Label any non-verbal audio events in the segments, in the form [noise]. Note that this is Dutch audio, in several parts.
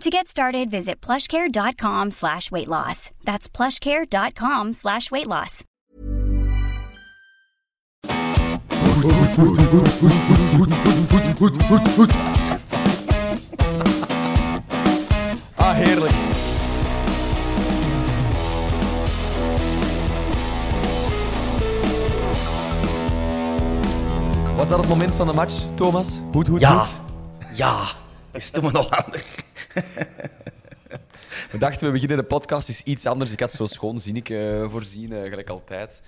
To get started, visit plushcare.com slash weight loss. That's plushcare.com slash weight loss. Ah, heerlijk. Was dat het moment van de match, Thomas? Goed, goed, Ja, goed. ja. Is het me nog anders? We dachten, we beginnen de podcast is iets anders. Ik had zo'n schoon zinnetje voorzien, eh, gelijk altijd.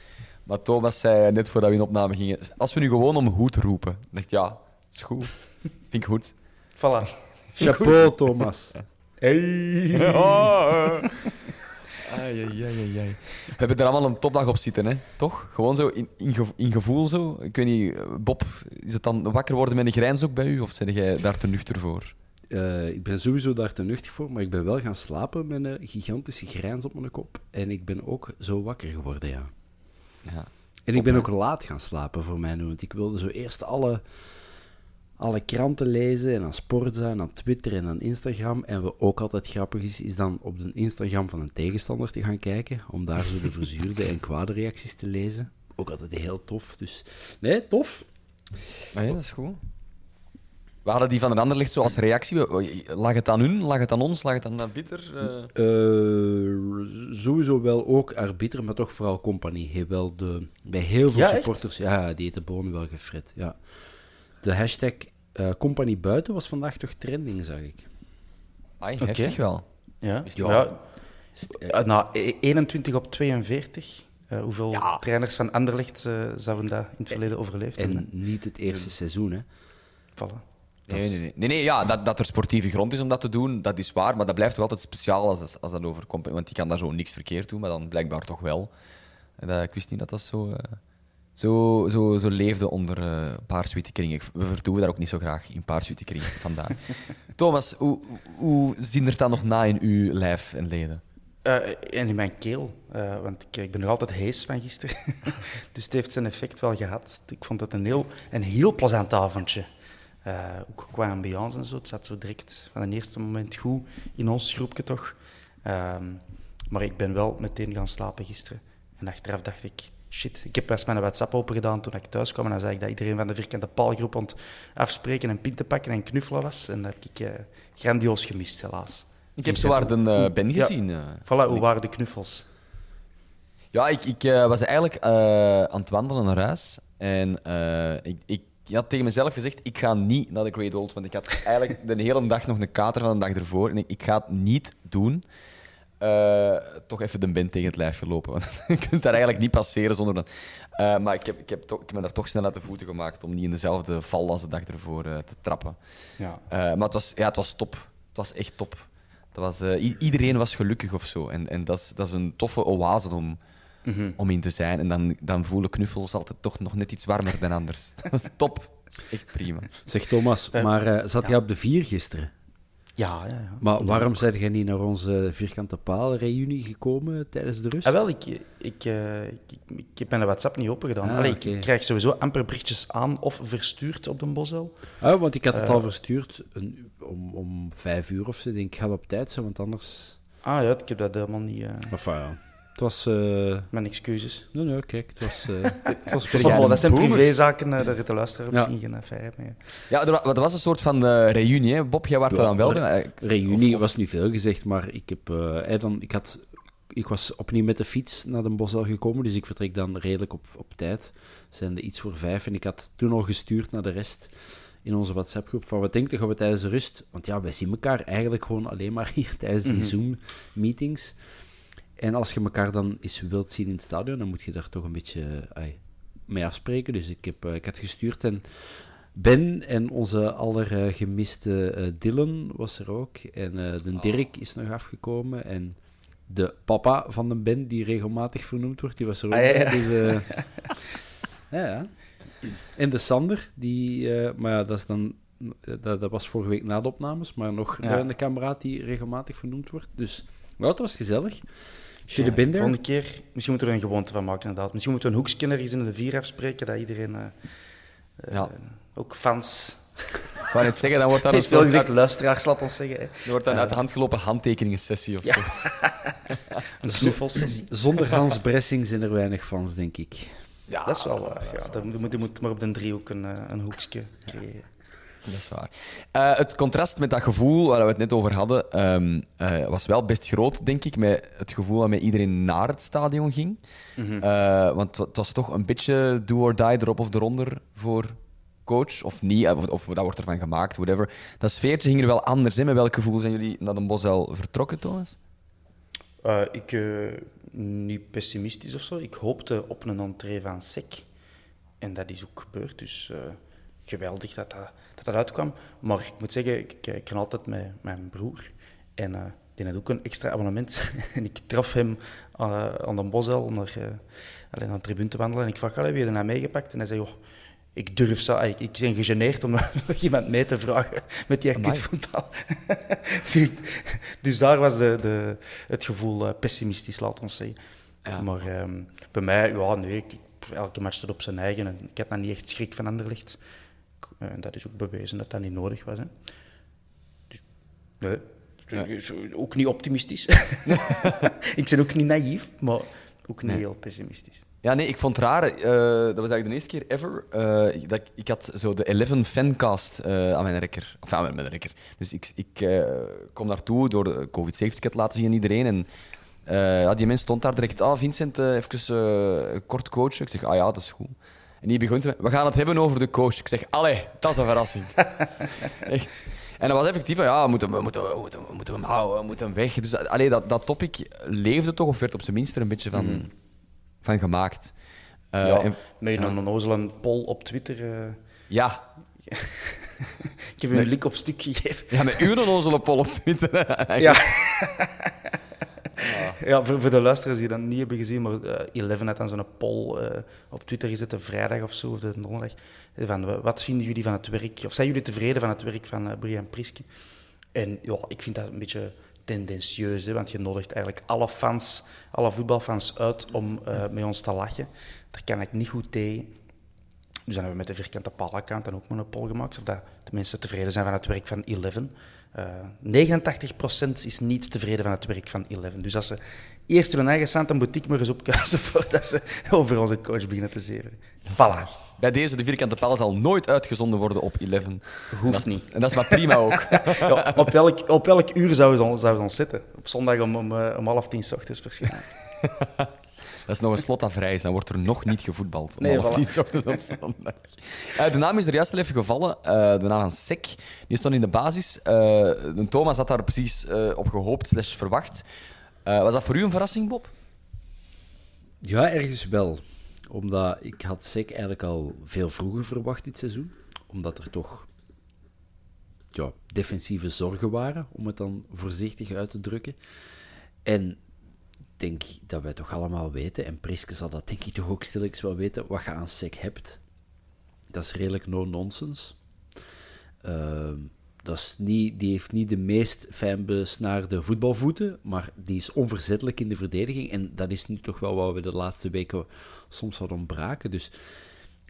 Maar Thomas zei net voordat we in opname gingen, als we nu gewoon om goed roepen. Ik dacht, ja, is goed. Vind ik goed. Voilà. Chapeau, Thomas. Hey. Oh, Ai, ai, ai, ai, ai. We hebben er allemaal een topdag op zitten, hè? toch? Gewoon zo in, in, gevo- in gevoel zo. Ik weet niet, Bob, is het dan wakker worden met een grijns ook bij u? Of zijn jij daar te nuchter voor? Eh, ik ben sowieso daar te nuchtig voor, maar ik ben wel gaan slapen met een gigantische grijns op mijn kop. En ik ben ook zo wakker geworden, ja. Ja. En ik ben ook laat gaan slapen voor mij nu, want ik wilde zo eerst alle, alle kranten lezen en aan Sportza en aan Twitter en aan Instagram. En wat ook altijd grappig is, is dan op de Instagram van een tegenstander te gaan kijken, om daar zo de [laughs] verzuurde en kwade reacties te lezen. Ook altijd heel tof, dus... Nee, tof. Ja, dat is goed. We hadden die van een ander licht zo als reactie. We- Lag het aan hun? Lag het aan ons? Lag het aan de bitter? Eh, sowieso wel ook arbiter, maar toch vooral compagnie. Heeft wel de, bij heel veel Ja, echt? supporters, ja, die heeft de bonen wel gefret. Ja. De hashtag compagnie buiten was vandaag toch trending, zag ik. ai, Oké. heftig wel. Ja. Ja. ja. Eh, nou, e- 21 op 42. Eh, hoeveel trainers van Anderlecht eh, zouden dat in het verleden overleefd En hebben? niet het eerste seizoen, hè. Voilà. Nee, nee, nee. nee, nee ja, dat, dat er sportieve grond is om dat te doen, dat is waar. Maar dat blijft toch altijd speciaal als, als dat overkomt. Want die kan daar zo niks verkeerd doen, maar dan blijkbaar toch wel. En dat, ik wist niet dat dat zo, eh, zo, zo, zo leefde onder eh paarswitte kringen. We vertoeven daar ook niet zo graag in paarswitte kringen [laughs] vandaar. Thomas, hoe, hoe zien er dan nog na in uw lijf en leden? Eh, en in mijn keel, eh, want ik, ik ben nog altijd hees van gisteren. [laughs] dus het heeft zijn effect wel gehad. Ik vond het een heel, een heel plezant avondje. Ook qua ambiance en zo. Het zat zo direct van het eerste moment goed in ons groepje toch. Ehm, maar ik ben wel meteen gaan slapen gisteren. En achteraf dacht ik, shit. Ik heb best mijn WhatsApp open gedaan toen ik thuis kwam. En dan zag ik dat iedereen van de vierkante paalgroep aan het afspreken en pinten pakken en knuffelen was. En dat heb ik eh, grandioos gemist, helaas. Ik heb dat- de eh, Ben gezien. eh. Voilà, hoe waren de knuffels? Ja, ik, ik was eigenlijk aan het wandelen naar huis. En eh, ik, ik had tegen mezelf gezegd, ik ga niet naar de Great Old. Want ik had eigenlijk de hele dag nog een kater van de dag ervoor. En ik, ik ga het niet doen. Eh, toch even de Ben tegen het lijf gelopen. Want [laughs] je kunt daar eigenlijk niet passeren zonder... Dan... Eh, maar ik heb, ik, heb toch, ik ben daar toch snel uit de voeten gemaakt om niet in dezelfde val als de dag ervoor eh, te trappen. Ja. Eh, maar het was, ja, het was top. Het was echt top. Dat was, eh, iedereen was gelukkig of zo. En, en dat, is, dat is een toffe oase om, om in te zijn. En dan, dan voelen knuffels altijd toch nog net iets warmer dan anders. [laughs] Dat is top. Echt prima. Zeg Thomas, maar eh, zat jij op de vier gisteren? Ja, ja, ja. Maar waarom zijn jij niet naar onze vierkante paal reunie gekomen tijdens de rust? Ah, wel, ik, ik, eh, ik, ik, heb mijn WhatsApp niet open gedaan. Ah, Allee, ik, krijg sowieso amper berichtjes aan of verstuurd op de Bosel. Ah, want ik had het Eh. al verstuurd een, om, om vijf uur of zo. Ik denk, ik ga op tijd zijn, want anders... Ah ja, ik heb dat helemaal niet. eh, Enfin, ja. Het was... eh, mijn excuses. Nee, nee, kijk, het was... eh, [laughs] het was dat zijn privézaken, eh, daar heeft de luisteraar Ja. misschien geen affaire mee. Ja, er, wa- er was een soort van eh, reunie, hè. Bob, jij was Ja, er dan wel bij? Reunie of- of- was niet veel gezegd, maar ik, heb, eh, dan, ik, had, ik was opnieuw met de fiets naar Den Bosch al gekomen, dus ik vertrek dan redelijk op, op tijd. Zijn er iets voor vijf. En ik had toen al gestuurd naar de rest in onze WhatsApp-groep van wat denkt je, gaan we tijdens de rust... Want ja, wij zien elkaar eigenlijk gewoon alleen maar hier tijdens die Zoom-meetings. En als je elkaar dan eens wilt zien in het stadion, dan moet je daar toch een beetje ai, mee afspreken. Dus ik, heb, eh, ik had gestuurd en... Ben en onze allergemiste eh Dylan was er ook. En eh, de Dirk is nog afgekomen. En de papa van de Ben, die regelmatig vernoemd wordt, die was er ook Ah, ja, ja. Dus, [laughs] ja. En de Sander, die... maar ja, dat, is dan, dat, dat was vorige week na de opnames, maar nog een kameraad die regelmatig vernoemd wordt. Dus ja, het was gezellig. Should have been there. Volgende keer, misschien moeten we er een gewoonte van maken, inderdaad. Misschien moeten we een hoekscanner eens in de vier afspreken, dat iedereen... eh, eh, Ja. Ook fans... Ik wou net zeggen, dan wordt dat [laughs] Er een is veel soort gezegd, uit, luisteraars, laat ons zeggen. Hè. er wordt dan uit de hand gelopen handtekeningensessie of zo. [laughs] Een snuffelsessie. Zonder Hans Bressing zijn er weinig fans, denk ik. Ja, Dat is wel waar, ja. Dan moet je moet maar op de driehoek een, eh, een hoekje creëren. Dat is waar. Eh, het contrast met dat gevoel waar we het net over hadden, ehm, eh, was wel best groot, denk ik, met het gevoel dat met iedereen naar het stadion ging. Eh, want het was toch een beetje do or die erop of eronder voor coach, of niet, of, of dat wordt ervan gemaakt, whatever. Dat sfeertje ging er wel anders. Hè? Met welk gevoel zijn jullie naar Den Bosch al vertrokken, Thomas? Ik, niet pessimistisch of zo. Ik hoopte op een entree van SEC. En dat is ook gebeurd. Dus geweldig dat dat, dat dat uitkwam. Maar ik moet zeggen, ik, ik altijd met mijn broer. En eh, die had ook een extra abonnement. [laughs] en ik trof hem eh, aan de Bosel om naar, eh, alleen naar de tribune te wandelen. En ik wie heb je nou meegepakt? En hij zei, joh, ik durf zo, ik, ik ben gegeneerd om [laughs] nog iemand mee te vragen met die voetbal. [laughs] dus, dus daar was de, de, het gevoel pessimistisch, laat ons zeggen. Ja. Maar ehm, bij mij, ja, nee, ik, elke match staat op zijn eigen. En ik heb dan niet echt schrik van eh, En dat is ook bewezen dat dat niet nodig was. Hè. Dus, nee, Ja. ook niet optimistisch. [laughs] ik ben ook niet naïef, maar ook niet Nee. heel pessimistisch. Ja, nee, ik vond het raar. eh, dat was eigenlijk de eerste keer ever. eh, dat ik, ik had zo de 11 fancast eh, aan mijn rekker. Of aan mijn rekker. Dus ik, ik eh, kom naartoe door de COVID-safety laten zien aan iedereen. En eh, ja, die mens stond daar direct. Ah, Vincent, eh, even eh, kort coachen. Ik zeg, ah ja, dat is goed. En die begint met, we gaan het hebben over de coach. Ik zeg, allee, dat is een verrassing. [laughs] Echt. En dat was effectief, van, ja, we moeten, we moeten, we moeten, we moeten hem houden, we moeten hem weg. Dus allee, dat, dat topic leefde toch, of werd op zijn minst er een beetje van, van gemaakt. Eh, ja, en- met een onnozele poll op Twitter. eh, ja, [laughs] ik heb hem een link op stuk gegeven. ja, met uw onnozele poll op Twitter. Ja. [laughs] [laughs] Ja, voor, de luisteraars die dat niet hebben gezien, maar eh, Eleven had dan zo'n poll eh, op Twitter gezet, een vrijdag of zo, of de donderdag. Van, wa- wat vinden jullie van het werk, of zijn jullie tevreden van het werk van eh, Brian Priske? En ja, ik vind dat een beetje tendentieus, hè, want je nodigt eigenlijk alle fans, alle voetbalfans uit om met ons te lachen. Daar kan ik niet goed tegen. Dus dan hebben we met de vierkante paal-account dan ook maar een poll gemaakt of dat de mensen tevreden zijn van het werk van Eleven. Eh 89% is niet tevreden van het werk van Eleven. Dus als ze eerst hun eigen Santa Boutique maar eens opkuisen [laughs] voordat ze over onze coach beginnen te zeveren. Voilà. Bij deze, de vierkante paal zal nooit uitgezonden worden op 11. Hoeft Dat niet. En dat is maar prima ook. [laughs] Ja, op, welk, op welk uur zouden ze ze ons zitten? Op zondag om, om, eh, om half tien s ochtends waarschijnlijk. [laughs] Dat is nog een slot dat vrij is. Dan wordt er nog niet gevoetbald. Om Nee, half voilà. tien ochtends op zondag. Eh, de naam is er juist al even gevallen. Eh, de naam van Sek. Die stond in de basis. Eh, de Thomas had daar precies eh, op gehoopt slash verwacht. Eh, was dat voor u een verrassing, Bob? Ja, ergens wel. Omdat ik had SEC eigenlijk al veel vroeger verwacht dit seizoen. Omdat er toch ja, defensieve zorgen waren, om het dan voorzichtig uit te drukken. En denk dat wij toch allemaal weten, en Priske zal dat denk ik toch ook stilletjes wel weten, wat je aan SEC hebt. Dat is redelijk no-nonsense. Ehm, dat is niet, die heeft niet de meest fijn besnaarde voetbalvoeten, maar die is onverzettelijk in de verdediging. En dat is nu toch wel wat we de laatste weken soms hadden ontbraken. Dus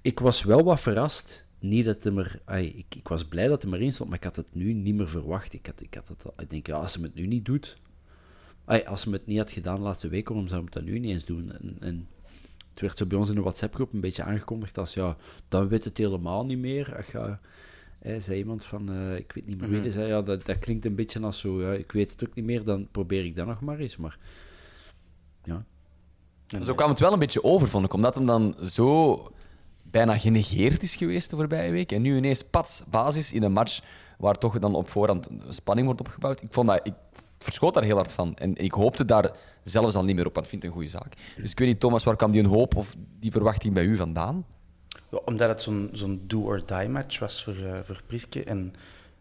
ik was wel wat verrast. Niet dat er, ik, ik was blij dat hij erin stond, maar ik had het nu niet meer verwacht. Ik, had, ik, had het, ik denk, ja, als hij het nu niet doet, als hij het niet had gedaan de laatste week, waarom zou het dan nu niet eens doen? En, en het werd zo bij ons in de WhatsApp-groep een beetje aangekondigd als, ja, dan weet het helemaal niet meer. Ach, ja, hè, zei iemand van, eh, ik weet niet meer wie, die zei, ja, dat, dat klinkt een beetje als zo, ja, ik weet het ook niet meer, dan probeer ik dat nog maar eens. Maar ja, Zo kwam het wel een beetje over, vond ik. Omdat hem dan zo bijna genegeerd is geweest de voorbije week. En nu ineens pats basis in een match waar toch dan op voorhand spanning wordt opgebouwd. Ik, vond dat, ik verschoot daar heel hard van. En ik hoopte daar zelfs al niet meer op, want ik vind het een goede zaak. Dus ik weet niet, Thomas, waar kwam die een hoop of die verwachting bij u vandaan? Ja, omdat het zo'n zo'n do-or-die match was voor, eh voor Priske. En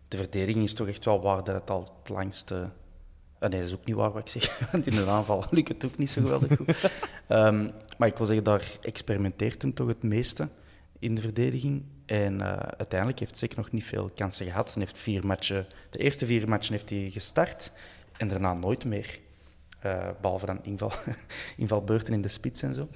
de verdediging is toch echt wel waar dat het al het langste... Ah, nee, dat is ook niet waar wat ik zeg. [laughs] Want in een aanval lukt het ook niet zo geweldig goed. [laughs] Ehm, maar ik wil zeggen, daar experimenteert hem toch het meeste in de verdediging. En eh, uiteindelijk heeft zeker nog niet veel kansen gehad. Hij heeft vier matchen, de eerste vier matchen heeft hij gestart en daarna nooit meer. Eh, behalve dan inval, [laughs] invalbeurten in de spits en zo.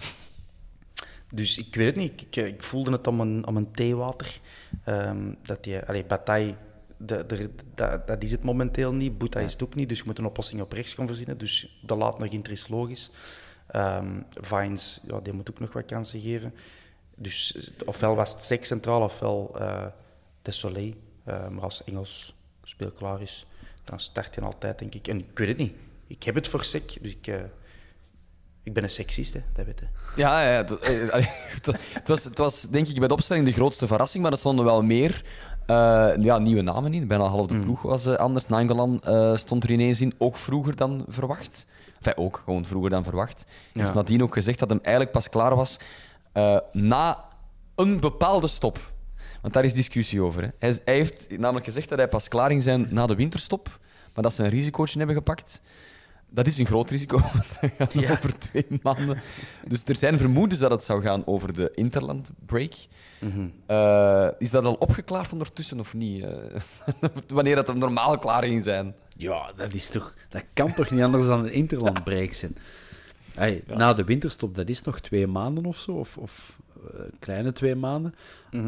Dus ik weet het niet. Ik, ik voelde het om een, om een theewater. Ehm, dat die, allee, Bataille, de, de, dat, dat is het momenteel niet. Boeta is het ook niet. Dus je moet een oplossing op rechts gaan verzinnen. Dus de laat nog Inter is logisch. Ehm Vines, ja, die moet ook nog wat kansen geven. Dus eh, ofwel was het Sek centraal, ofwel eh De Soleil. Eh, maar als Engels speelklaar is, dan start je altijd, denk ik. En ik weet het niet. Ik heb het voor Sek, dus ik, eh, ik ben een seksist, hè, dat weet je. Ja, ja, het, eh, [laughs] het was- het, was, denk ik bij de opstelling de grootste verrassing, maar er stonden wel meer eh, ja, nieuwe namen in. Bijna half de ploeg was anders. Nangolan stond er ineens in, ook vroeger dan verwacht. Enfin, ook, gewoon vroeger dan verwacht. Ja. heeft nadien ook gezegd dat hem eigenlijk pas klaar was na een bepaalde stop. Want daar is discussie over. Hè. Hij, hij heeft namelijk gezegd dat hij pas klaar ging zijn na de winterstop, maar dat ze een risicootje hebben gepakt. Dat is een groot risico, [laughs] want dat gaat Ja. over twee maanden. Dus er zijn vermoedens dat het zou gaan over de Interland break. Eh, is dat al opgeklaard ondertussen of niet? Eh, [laughs] wanneer dat hem normaal klaar ging zijn? Ja, dat, is toch, dat kan toch niet anders dan een interlandbreak zijn? Hey, Na de winterstop, dat is nog twee maanden of zo, of, of kleine twee maanden.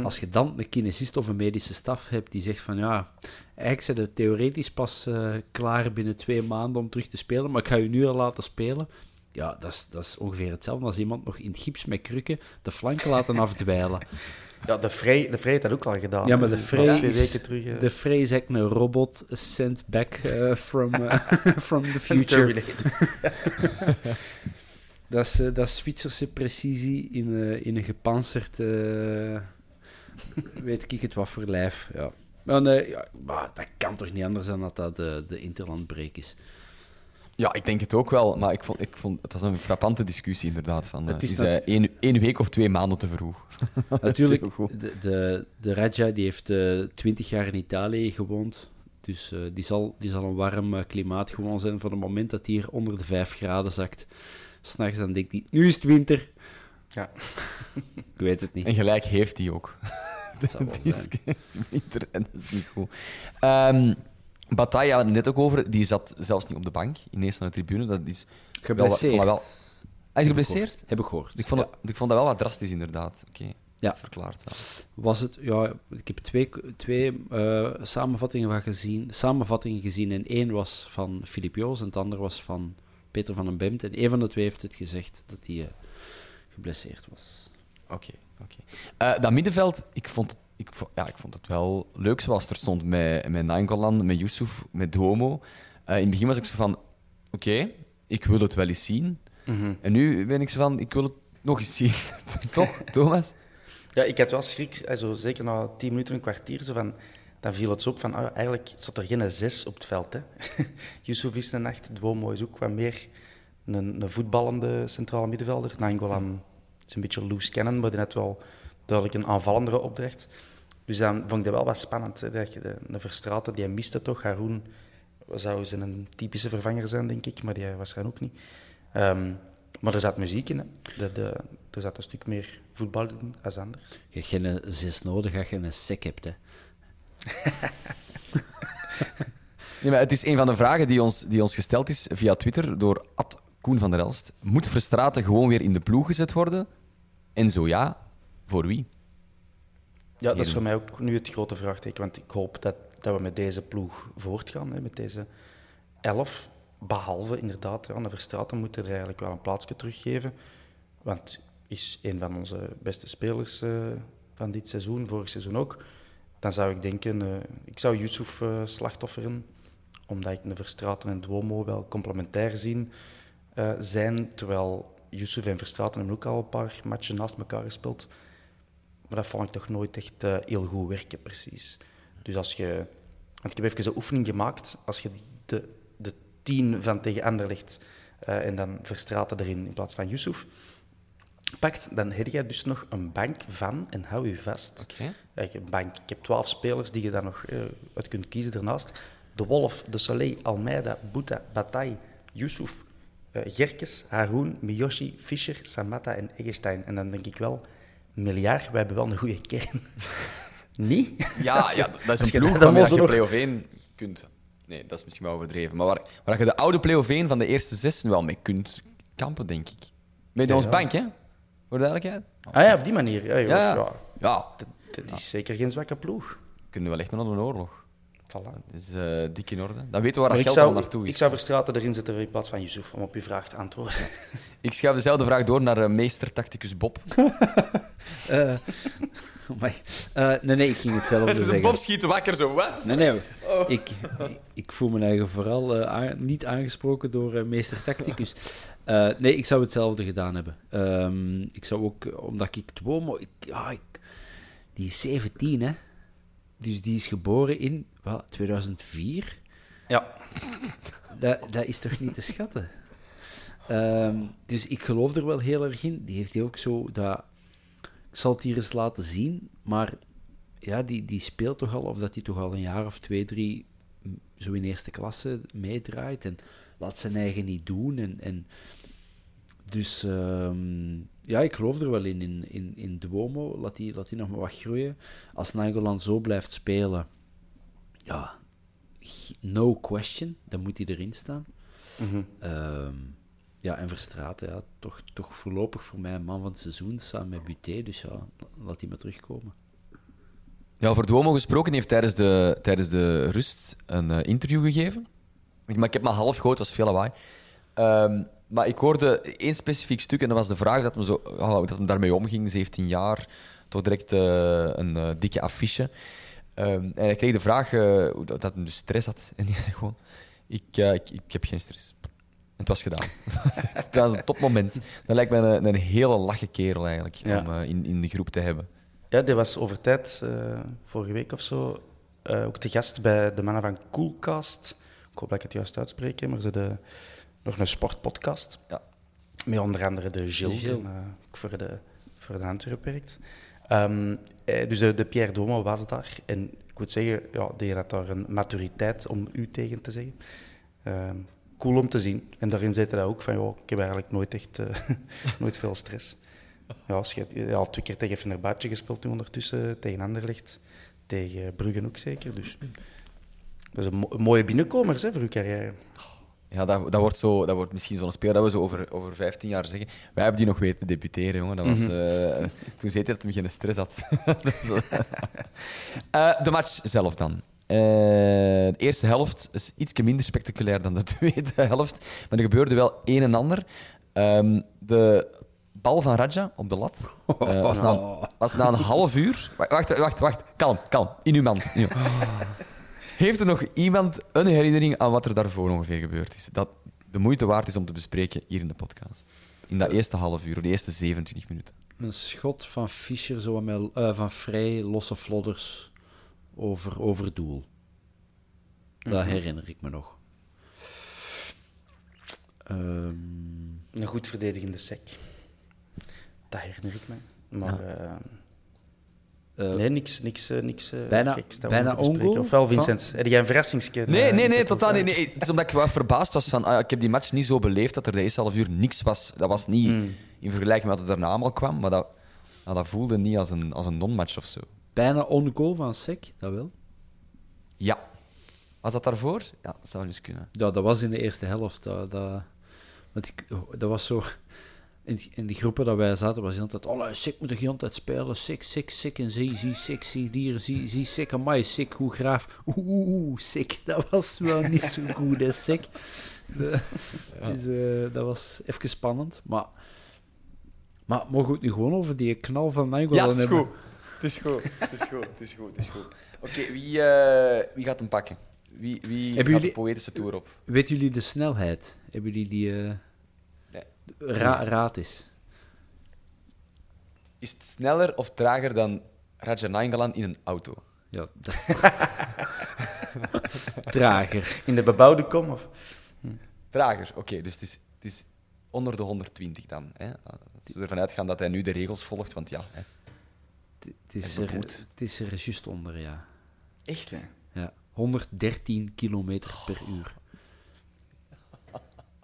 Als je dan een kinesist of een medische staf hebt die zegt van ja, eigenlijk zijn we theoretisch pas eh, klaar binnen twee maanden om terug te spelen, maar ik ga je nu al laten spelen. Ja, dat is, dat is ongeveer hetzelfde als iemand nog in het gips met krukken de flanken laten [laughs] afdwijlen. Ja, de Vrij, de Vrij heeft dat ook al gedaan. Ja, maar de Twee is- weken terug. eh, De Frey is eigenlijk een robot sent back eh, from, eh, [laughs] from the [laughs] future. Dat is, eh, dat is Zwitserse precisie in, eh, in een gepantserd, eh, [laughs] weet ik het wat voor lijf. Ja. Maar, nee, ja, maar dat kan toch niet anders dan dat dat de, de interlandbreak is. Ja, ik denk het ook wel, maar ik vond, ik vond, het was een frappante discussie inderdaad. Van, Het is is dat- hij één, één week of twee maanden te vroeg? [laughs] Natuurlijk, de, de, de Raja die heeft twintig jaar in Italië gewoond. Dus die, zal, die zal een warm klimaat gewoon zijn. Van het moment dat hij hier onder de 5 graden zakt, s'nachts dan denkt hij, nu is het winter. Ja. [laughs] Ik weet het niet. En gelijk heeft hij ook. [laughs] Dat zal wel Het is zijn. winter en dat is niet goed. Ehm Bataille we het net ook over, die zat zelfs niet op de bank, ineens naar de tribune. Dat is Geblesseerd. Wel, wel- Hij is Heb ik geblesseerd? gehoord. Heb ik gehoord. Ik vond, Ja. dat, ik vond dat wel wat drastisch, inderdaad. Oké, Ja. verklaard. Ja. Was het, ja, ik heb twee, twee eh, samenvattingen van gezien, samenvattingen gezien en één was van Filip Joos en het andere was van Peter van den Bemt. En één van de twee heeft het gezegd dat hij eh, geblesseerd was. Oké, oké. Eh, dat middenveld, ik vond, het, ik, ja, ik vond het wel leuk zoals het er stond met, met Nainggolan, met Yusuf, met Duomo. Eh, in het begin was ik zo van, oké, ik wil het wel eens zien. Mhm. En nu ben ik zo van, ik wil het nog eens zien. [laughs] Toch, [laughs] Thomas? Ja, ik had wel schrik, also, zeker na tien minuten, een kwartier, zo van, dan viel het op van, ah, eigenlijk zat er geen zes op het veld. Hè. [laughs] Yusuf is een acht, Duomo is ook wat meer een, een voetballende centrale middenvelder. Nainggolan is een beetje loose cannon, maar die had wel duidelijk een aanvallendere opdracht. Dus dan vond ik dat wel wat spannend. Dat je de, Verstraten, die miste toch. Haroun zou zijn een typische vervanger zijn, denk ik, maar die was er ook niet. Ehm, maar er zat muziek in. Hè. De, de, er zat een stuk meer voetbal in als anders. Je hebt geen zes nodig als je een sec hebt. Hè. Nee, maar het is een van de vragen die ons, die ons gesteld is via Twitter door Ad Koen van der Elst. Moet Verstraten gewoon weer in de ploeg gezet worden? En zo ja, voor wie? Ja, dat is voor mij ook nu het grote vraagteken. Want ik hoop dat, dat we met deze ploeg voortgaan, hè, met deze elf. Behalve inderdaad, aan de Verstraten moeten er eigenlijk wel een plaatsje teruggeven. Want is een van onze beste spelers eh, van dit seizoen, vorig seizoen ook. Dan zou ik denken, eh, ik zou Yusuf eh, slachtofferen. Omdat ik de Verstraten en Duomo wel complementair zien eh, zijn. Terwijl Yusuf en Verstraten hebben ook al een paar matchen naast elkaar gespeeld. Maar dat vond ik toch nooit echt heel goed werken, precies. Dus als je... Want ik heb even een oefening gemaakt. Als je de, de tien van tegen Anderlecht eh en dan Verstraten erin in plaats van Yusuf pakt, dan heb je dus nog een bank van, en hou je vast, een bank. Ik heb twaalf spelers die je daar nog eh, uit kunt kiezen daarnaast. De Wolf, De Soleil, Almeida, Bouta, Bataille, Yusuf, eh, Gerkes, Haroun, Miyoshi, Fischer, Samatta en Eggestein. En dan denk ik wel, miljard, wij hebben wel een goede kern. [laughs] Niet? Ja, je- ja dat is een je ploeg dan je nog- play-off 1 kunt. Nee, dat is misschien wel overdreven. Maar waar, waar je de oude play-off 1 van de eerste zes wel mee kunt kampen, denk ik. Met Ja, ons ja. bank, hè? Voor de duidelijkheid. Ah ja, op die manier. Ja, joh, Ja. ja. Ja, Dat, dat is zeker geen zwakke ploeg. kunnen we wel echt met een oorlog. Voilà. Dat is eh, dik in orde. Dan weten we waar Maar dat geld al zou, naartoe is. ik zou Verstraten erin zetten in plaats van Yusuf, om op uw vraag te antwoorden. [laughs] Ik schuif dezelfde vraag door naar eh, meester tacticus Bob. [laughs] Eh. Eh, nee, nee, ik ging hetzelfde [laughs] zeggen. Bob schiet wakker, zo wat? Nee, nee. Ik, ik voel me eigen vooral aan- niet aangesproken door meester Tacticus. Eh, nee, ik zou hetzelfde gedaan hebben. Ehm, ik zou ook, omdat ik Duomo... Ik, ja, ik, die is 17, hè. Dus die is geboren in wat, 2004. Ja. Dat, dat is toch niet te schatten? Ehm, dus ik geloof er wel heel erg in. Die heeft hij ook zo dat... Ik zal het hier eens laten zien, maar ja, die, die speelt toch al, of dat hij toch al een jaar of twee, drie zo in eerste klasse meedraait en laat zijn eigen niet doen. En, en dus ehm, ja, ik geloof er wel in, in, in, in Duomo. Laat die, laat die nog maar wat groeien. Als Nainggolan zo blijft spelen, ja, no question, dan moet hij erin staan. Mhm. Ehm, ja, en Verstraeten, ja, toch, toch voorlopig voor mij een man van het seizoen, samen met Buté. Dus ja, laat die maar terugkomen. Ja, over Duomo gesproken, heeft tijdens de, tijdens de rust een eh, interview gegeven. Maar ik heb maar half gehoord, dat was veel lawaai. Ehm, maar ik hoorde één specifiek stuk en dat was de vraag dat hem, zo, oh, dat hem daarmee omging, 17 jaar, toch direct eh, een eh, dikke affiche. Ehm, en hij kreeg de vraag hoe dat, dat hij dus stress had. [laughs] En die zei gewoon, ik, ik, ik heb geen stress. En het was gedaan. [laughs] dat was een topmoment. Dat lijkt me een, een hele lache kerel eigenlijk, Ja. om in, in de groep te hebben. Ja, die was over tijd, vorige week of zo, ook te gast bij de mannen van Coolcast. Ik hoop dat ik het juist uitspreek, maar ze de, nog een sportpodcast. Ja. Met onder andere de Gilles, die eh, voor de, voor de werkt. Ehm, eh, dus de, de Pierre Domo was daar. En ik moet zeggen, ja, die had daar een maturiteit om u tegen te zeggen. Ehm, cool om te zien. En daarin zit hij ook van, joh, ik heb eigenlijk nooit echt eh, [laughs] nooit veel stress. Ja, had al twee keer tegen Fenerbahce gespeeld nu ondertussen, tegen Anderlecht, tegen Bruggen ook zeker. Dus dat is een, mo- een mooie binnenkomers hè, voor uw carrière. Ja, dat, dat, wordt zo, dat wordt misschien zo'n speel dat we zo over, over 15 jaar zeggen. Wij hebben die nog weten debuteren, jongen. Dat was, eh, [laughs] toen zei hij dat hij geen stress had. [laughs] [laughs] Eh. De match zelf dan. Eh, de eerste helft is iets minder spectaculair dan de tweede helft. Maar er gebeurde wel een en ander. Ehm, de bal van Raja op de lat was, na, was na een half uur... Wacht, wacht, wacht, wacht. Kalm, kalm. In uw mand. In uw- heeft er nog iemand een herinnering aan wat er daarvoor ongeveer gebeurd is? Dat de moeite waard is om te bespreken hier in de podcast. In dat eerste half uur, de eerste 27 minuten. Een schot van Fischer, zo met, eh, van vrij losse flodders over, over doel. Dat herinner ik me nog. Ehm, Een goed verdedigende sec. Dat herinner ik me. Maar eh, eh, nee, niks, niks, eh, niks eh, bijna- geks dat bijna ongoal Ofwel, van- Vincent, heb jij een verrassingsje? Nee, nee, nee, totaal niet. Nee. Het is omdat ik wel verbaasd was van... ah, ik heb die match niet zo beleefd dat er de eerste half uur niks was. Dat was niet Hmm. in vergelijking met wat er daarna allemaal kwam, maar dat, dat voelde niet als een, als een non-match of zo. bijna on-goal van Sek, dat wel. Ja. Was dat daarvoor? Ja, dat zou eens kunnen. Ja, dat was in de eerste helft. Dat, dat, want ik, dat was zo... In, die- in die groepen dat wij zaten, was altijd... Oh, sick moet de hele tijd spelen. Sick, sick, sick. En zie, zie, sick, zie, dieren, zie, zie, sick. Amai, sick, hoe graaf. Oeh, oeh, sick. [laughs] Dat was wel niet zo goed, hè, sick. De- dus, eh, dat was even spannend. Maar, maar mogen we het nu gewoon over die knal van Ja, is hebben? goed. Het is goed. Het is goed. Het is goed. Het is goed. Oké, wie, eh, wie gaat hem pakken? Wie, wie Hebben gaat jullie- de poëtische tour op? Weten jullie de snelheid? Hebben jullie die... eh. Ra raad is. Is het sneller of trager dan Raja in een auto? Ja, dat- [laughs] Trager. In de bebouwde kom? Of? Trager, oké. dus het is, het is onder de 120 dan. Hè? Als we ervan uitgaan dat hij nu de regels volgt, want ja... Hè. Het is, er, het is er juist onder, ja. Echt? ja. 113 kilometer per uur.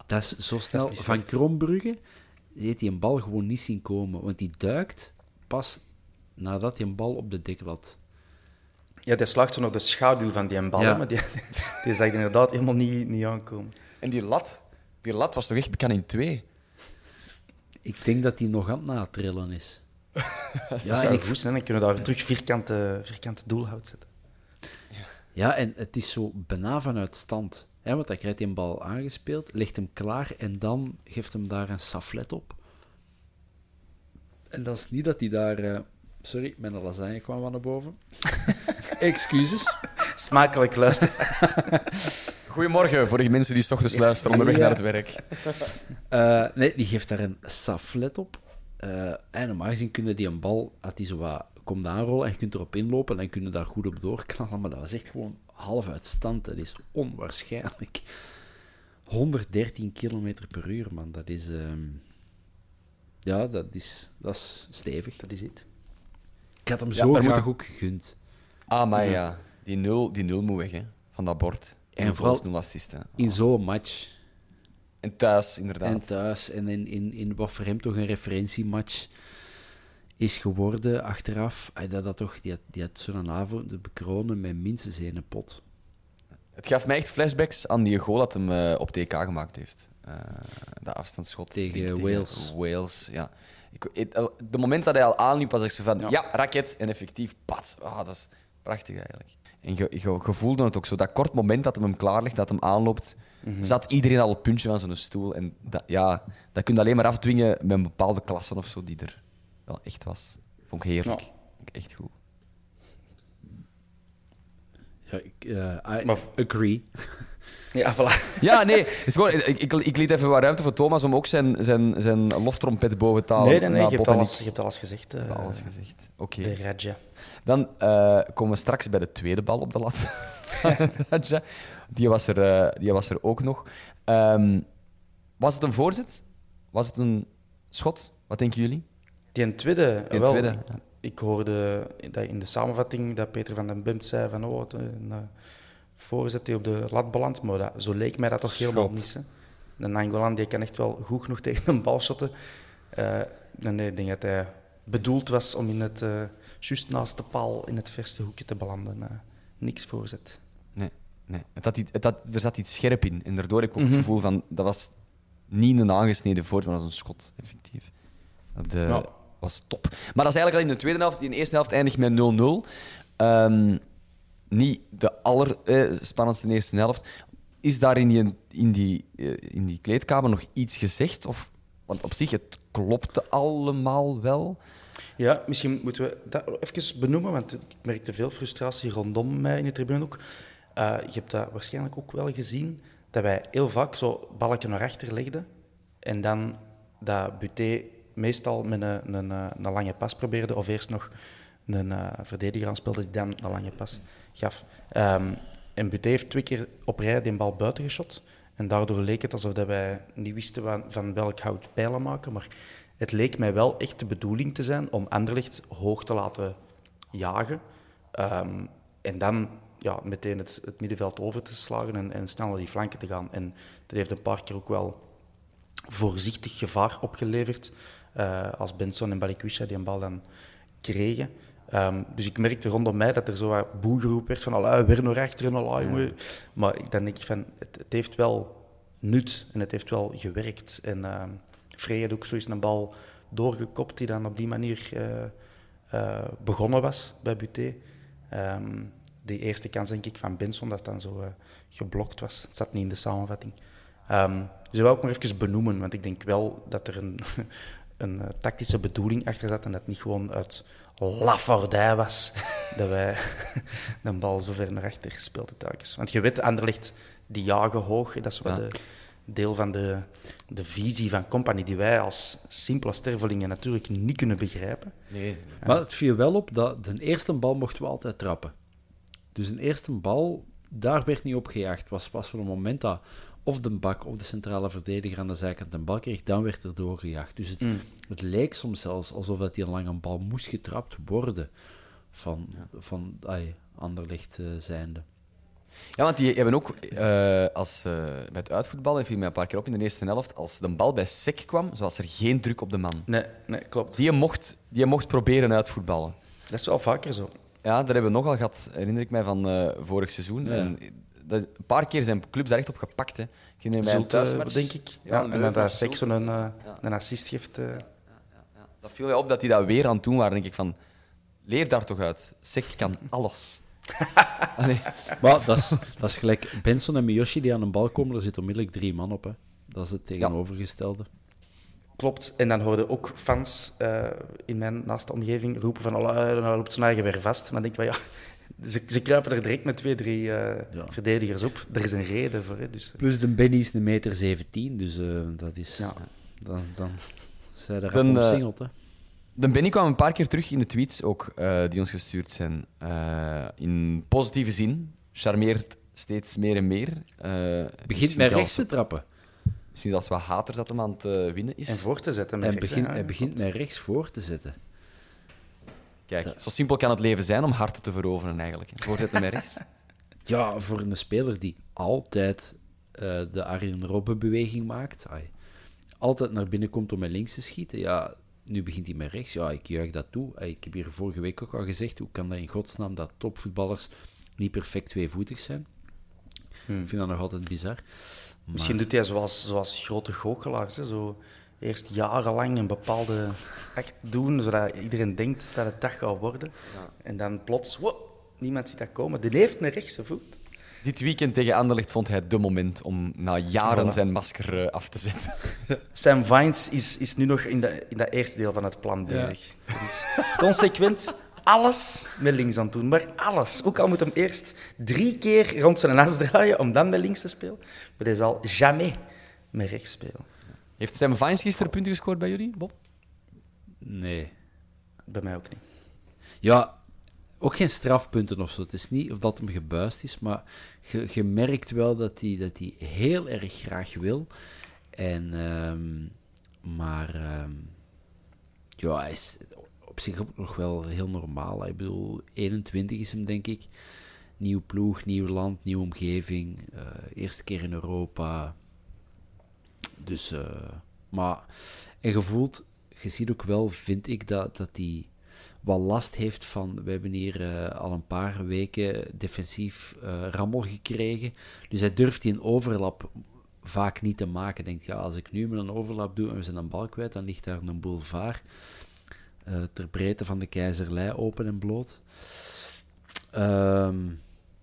Dat is zo snel. niet Van Krombrugge heeft hij een bal gewoon niet zien komen. Want die duikt pas nadat hij een bal op de dek had. Ja, die slaagt zo nog de schaduw van die bal, Ja. maar die, [laughs] die zag inderdaad helemaal niet, niet aankomen. En die lat, die lat was toch echt bekend in twee? Ik denk dat hij nog aan het natrillen is. [laughs] Ja, zou ik, goed zijn, dan kunnen we daar terug vierkante, vierkante doelhout zetten. ja, en het is zo bijna vanuit stand. Hè, want dan krijgt hij een bal aangespeeld, legt hem klaar en dan geeft hem daar een saflet op. En dat is niet dat hij daar... eh, sorry, mijn lasagne kwam van naar boven. [laughs] Excuses. Smakelijk luisteren. [laughs] Goedemorgen voor de mensen die s ochtends luisteren onderweg Ja. naar het werk. Eh, nee, die geeft daar een saflet op. Eh, en normaal gezien kunnen die een bal, als die zo wat komt aanrollen en je kunt erop inlopen, dan kunnen daar goed op doorknallen. Maar dat was echt gewoon half uit stand. Dat is onwaarschijnlijk. 113 kilometer per uur, man. Dat is... ehm, ja, dat is, dat is stevig. Dat is het. Ik had hem Ja, zo graag moet ik- ook gegund. Ah, maar ja. Die nul, die nul moet weg, hè. Van dat bord. En Nul vooral- goals, nul assisten. In zo'n match. En thuis, inderdaad. En thuis. En in, in, in wat voor hem toch een referentiematch is geworden achteraf. Hij dat, dat toch, die, had, die had zo'n avond de bekronen met minstens één pot. Het gaf mij echt flashbacks aan die goal dat hem eh, op TK gemaakt heeft. Eh de afstandsschot. Tegen Ik denk Wales. Wales, ja. Ik, het, de moment dat hij al aanliep, was ik zo van... Ja, Ja. raket. En effectief, pat. Ah, dat is prachtig eigenlijk. En je, je, je voelde het ook zo. Dat kort moment dat hem klaar ligt, dat hem aanloopt, zat iedereen al op het puntje van zijn stoel. En dat, ja, dat kun je alleen maar afdwingen met een bepaalde klasse of zo die er wel echt was. Vond ik heerlijk. Ja. Vond ik echt goed. Ja, ik eh, I Maar- agree. [laughs] Ja, voilà. Ja, nee. Het is gewoon, ik, ik, ik liet even wat ruimte voor Thomas om ook zijn, zijn, zijn loftrompet boven taal Nee, nee, nee, na je hebt alles, ik- je hebt alles gezegd. eh, alles gezegd. Oké. De Raja. Dan eh, komen we straks bij de tweede bal op de lat. [laughs] Raja. die, was er, eh, die was er ook nog. Ehm, was het een voorzet? Was het een schot? Wat denken jullie? Die tweede, Die wel, tweede, ja. ik hoorde dat in de samenvatting dat Peter van den Bumt zei van oh, een eh, voorzet die op de lat belandt, maar dat, zo leek mij dat toch helemaal niet. Hè. De Nangolan die kan echt wel goed genoeg [laughs] tegen een bal shotten. Eh, nee, ik denk dat hij bedoeld was om in het, eh juist naast de paal in het verste hoekje te belanden. Eh, niks voorzet. Nee. nee. Het had, iets- het had, er zat iets scherp in. En daardoor heb ik ook het gevoel van... Dat was niet een aangesneden voort, maar dat was een schot, effectief. Ja. Was top. Maar dat is eigenlijk al in de tweede helft. Die in de eerste helft eindigt met 0-0. Ehm, niet de allerspannendste eerste helft. Is daar in die, in, die, eh, in die kleedkamer nog iets gezegd? Of, want op zich, het klopte allemaal wel. Ja, misschien moeten we dat even benoemen, want ik merkte veel frustratie rondom mij in de tribune ook. Eh, je hebt dat waarschijnlijk ook wel gezien, dat wij heel vaak zo balken naar achter legden en dan dat Buté meestal met een, een, eh, een lange pas probeerde, of eerst nog een eh, verdediger aanspeelde die dan een lange pas gaf. Ehm, en Buté heeft twee keer op rij die bal buiten geschot. En daardoor leek het alsof dat wij niet wisten van, van welk hout pijlen maken. Maar het leek mij wel echt de bedoeling te zijn om Anderlecht hoog te laten jagen. Ehm, en dan ja, meteen het, het middenveld over te slagen en, en snel naar die flanken te gaan. En dat heeft een paar keer ook wel voorzichtig gevaar opgeleverd. Eh, als Benson en Balikwisha die een bal dan kregen. Ehm, dus ik merkte rondom mij dat er zo wat boegeroep werd van allee, weer naar achter en allee, jongen. Maar ik, dan denk ik van, het, het heeft wel nut en het heeft wel gewerkt. En ehm Frey had ook zoiets een bal doorgekopt die dan op die manier eh, eh, begonnen was bij Buté. Ehm die eerste kans denk ik van Benson dat dan zo geblokt was. Het zat niet in de samenvatting. Ehm dus dat wil ik maar even benoemen, want ik denk wel dat er een, een eh, tactische bedoeling achter zat en dat het niet gewoon uit lafardij was [laughs] dat wij [laughs] de bal zo ver naar achter speelden telkens. Want je weet, Anderlecht, die jagen hoog. Dat is wel Ja. de deel van de, de visie van Company die wij als simpele stervelingen natuurlijk niet kunnen begrijpen. Nee. Maar het viel wel op dat de eerste bal mochten we altijd trappen. Dus een eerste bal, daar werd niet op gejaagd. was pas van het moment dat of de bak of de centrale verdediger aan de zijkant een bal kreeg, dan werd er doorgejaagd. Dus het, het leek soms zelfs alsof dat die een lange bal moest getrapt worden van, van ai, Anderlecht eh, zijnde. Ja, want die hebben ook, eh, als, eh, bij het uitvoetballen, viel mij een paar keer op in de eerste helft, als de bal bij sek kwam, zo was er geen druk op de man. Nee, nee klopt. Die mocht, die mocht proberen uitvoetballen. Dat is wel vaker zo. Ja, dat hebben we nogal gehad, herinner ik mij, van eh, vorig seizoen. Ja. En dat, een paar keer zijn clubs daar echt op gepakt. Hè. Ik een Zulte, thuismatch. denk ik. Ja, Ja, een en dat Leuven of Sek Zulte. zo'n eh, Ja. een assist geeft. eh. Dat viel mij op dat die dat weer aan het doen waren. denk ik van, leer daar toch uit. Sek kan [laughs] alles. [laughs] Allee. Maar dat is, dat is gelijk Benson en Miyoshi die aan een bal komen, er zit onmiddellijk drie man op. Hè. Dat is het tegenovergestelde. Klopt. En dan hoorden ook fans eh, in mijn naaste omgeving roepen van dan loopt zijn eigen weer vast. Maar dan denk ik van ja, ze, ze kruipen er direct met twee, drie eh, Ja. verdedigers op. Er is een reden voor. Hè, dus, Plus de Benny is een meter 17, dus eh, dat is... Ja. Dan, dan zijn er Dan, rap eh, omsingeld, hè. De Benny kwam een paar keer terug in de tweets ook, eh, die ons gestuurd zijn. Eh, in positieve zin. Charmeert steeds meer en meer. Eh, Begint met rechts te trappen. Misschien zelfs wat haters dat hem aan het winnen is. en voor te zetten. met Hij rechts, hij begint met rechts voor te zetten. Kijk, zo simpel kan het leven zijn om harten te veroveren eigenlijk. Voorzetten met rechts. Ja, voor een speler die altijd eh, de Arjen Robben-beweging maakt, ai, altijd naar binnen komt om met links te schieten, ja, nu begint hij met rechts. Ja, ik juich dat toe. Ai, ik heb hier vorige week ook al gezegd, hoe kan dat in godsnaam dat topvoetballers niet perfect tweevoetig zijn? Ik vind dat nog altijd bizar. Misschien doet hij zoals, zoals grote goochelaars. Hè, zo eerst jarenlang een bepaalde act doen, zodat iedereen denkt dat het dat gaat worden. En dan plots, wow, niemand ziet dat komen. Die heeft een rechtse voet. Dit weekend tegen Anderlecht vond hij de moment om na jaren Voilà. zijn masker eh, af te zetten. [laughs] Sam Vines is, is nu nog in, de, in dat eerste deel van het plan bezig. Is consequent alles met links aan het doen. Maar alles. Ook al moet hem eerst drie keer rond zijn as draaien om dan met links te spelen. Maar hij zal jamais met rechts spelen. Heeft Sam Vines gisteren punten gescoord bij jullie, Bob? Nee. Bij mij ook niet. Ja, ook geen strafpunten of zo. Het is niet of dat hem gebuist is, maar je, je merkt wel dat hij dat hij heel erg graag wil. En, ehm, maar ehm, ja, hij is op zich ook nog wel heel normaal. Ik bedoel, 21 is hem, denk ik. Nieuw ploeg, nieuw land, nieuwe omgeving. eh, eerste keer in Europa. Dus, eh, maar, en je voelt, je ziet ook wel, vind ik, dat, dat hij wat last heeft van, we hebben hier eh, al een paar weken defensief eh, rammel gekregen. Dus hij durft die een overlap vaak niet te maken. Denkt, ja, als ik nu met een overlap doe en we zijn een bal kwijt, dan ligt daar een boulevard ter breedte van de keizerlei open en bloot. Ehm,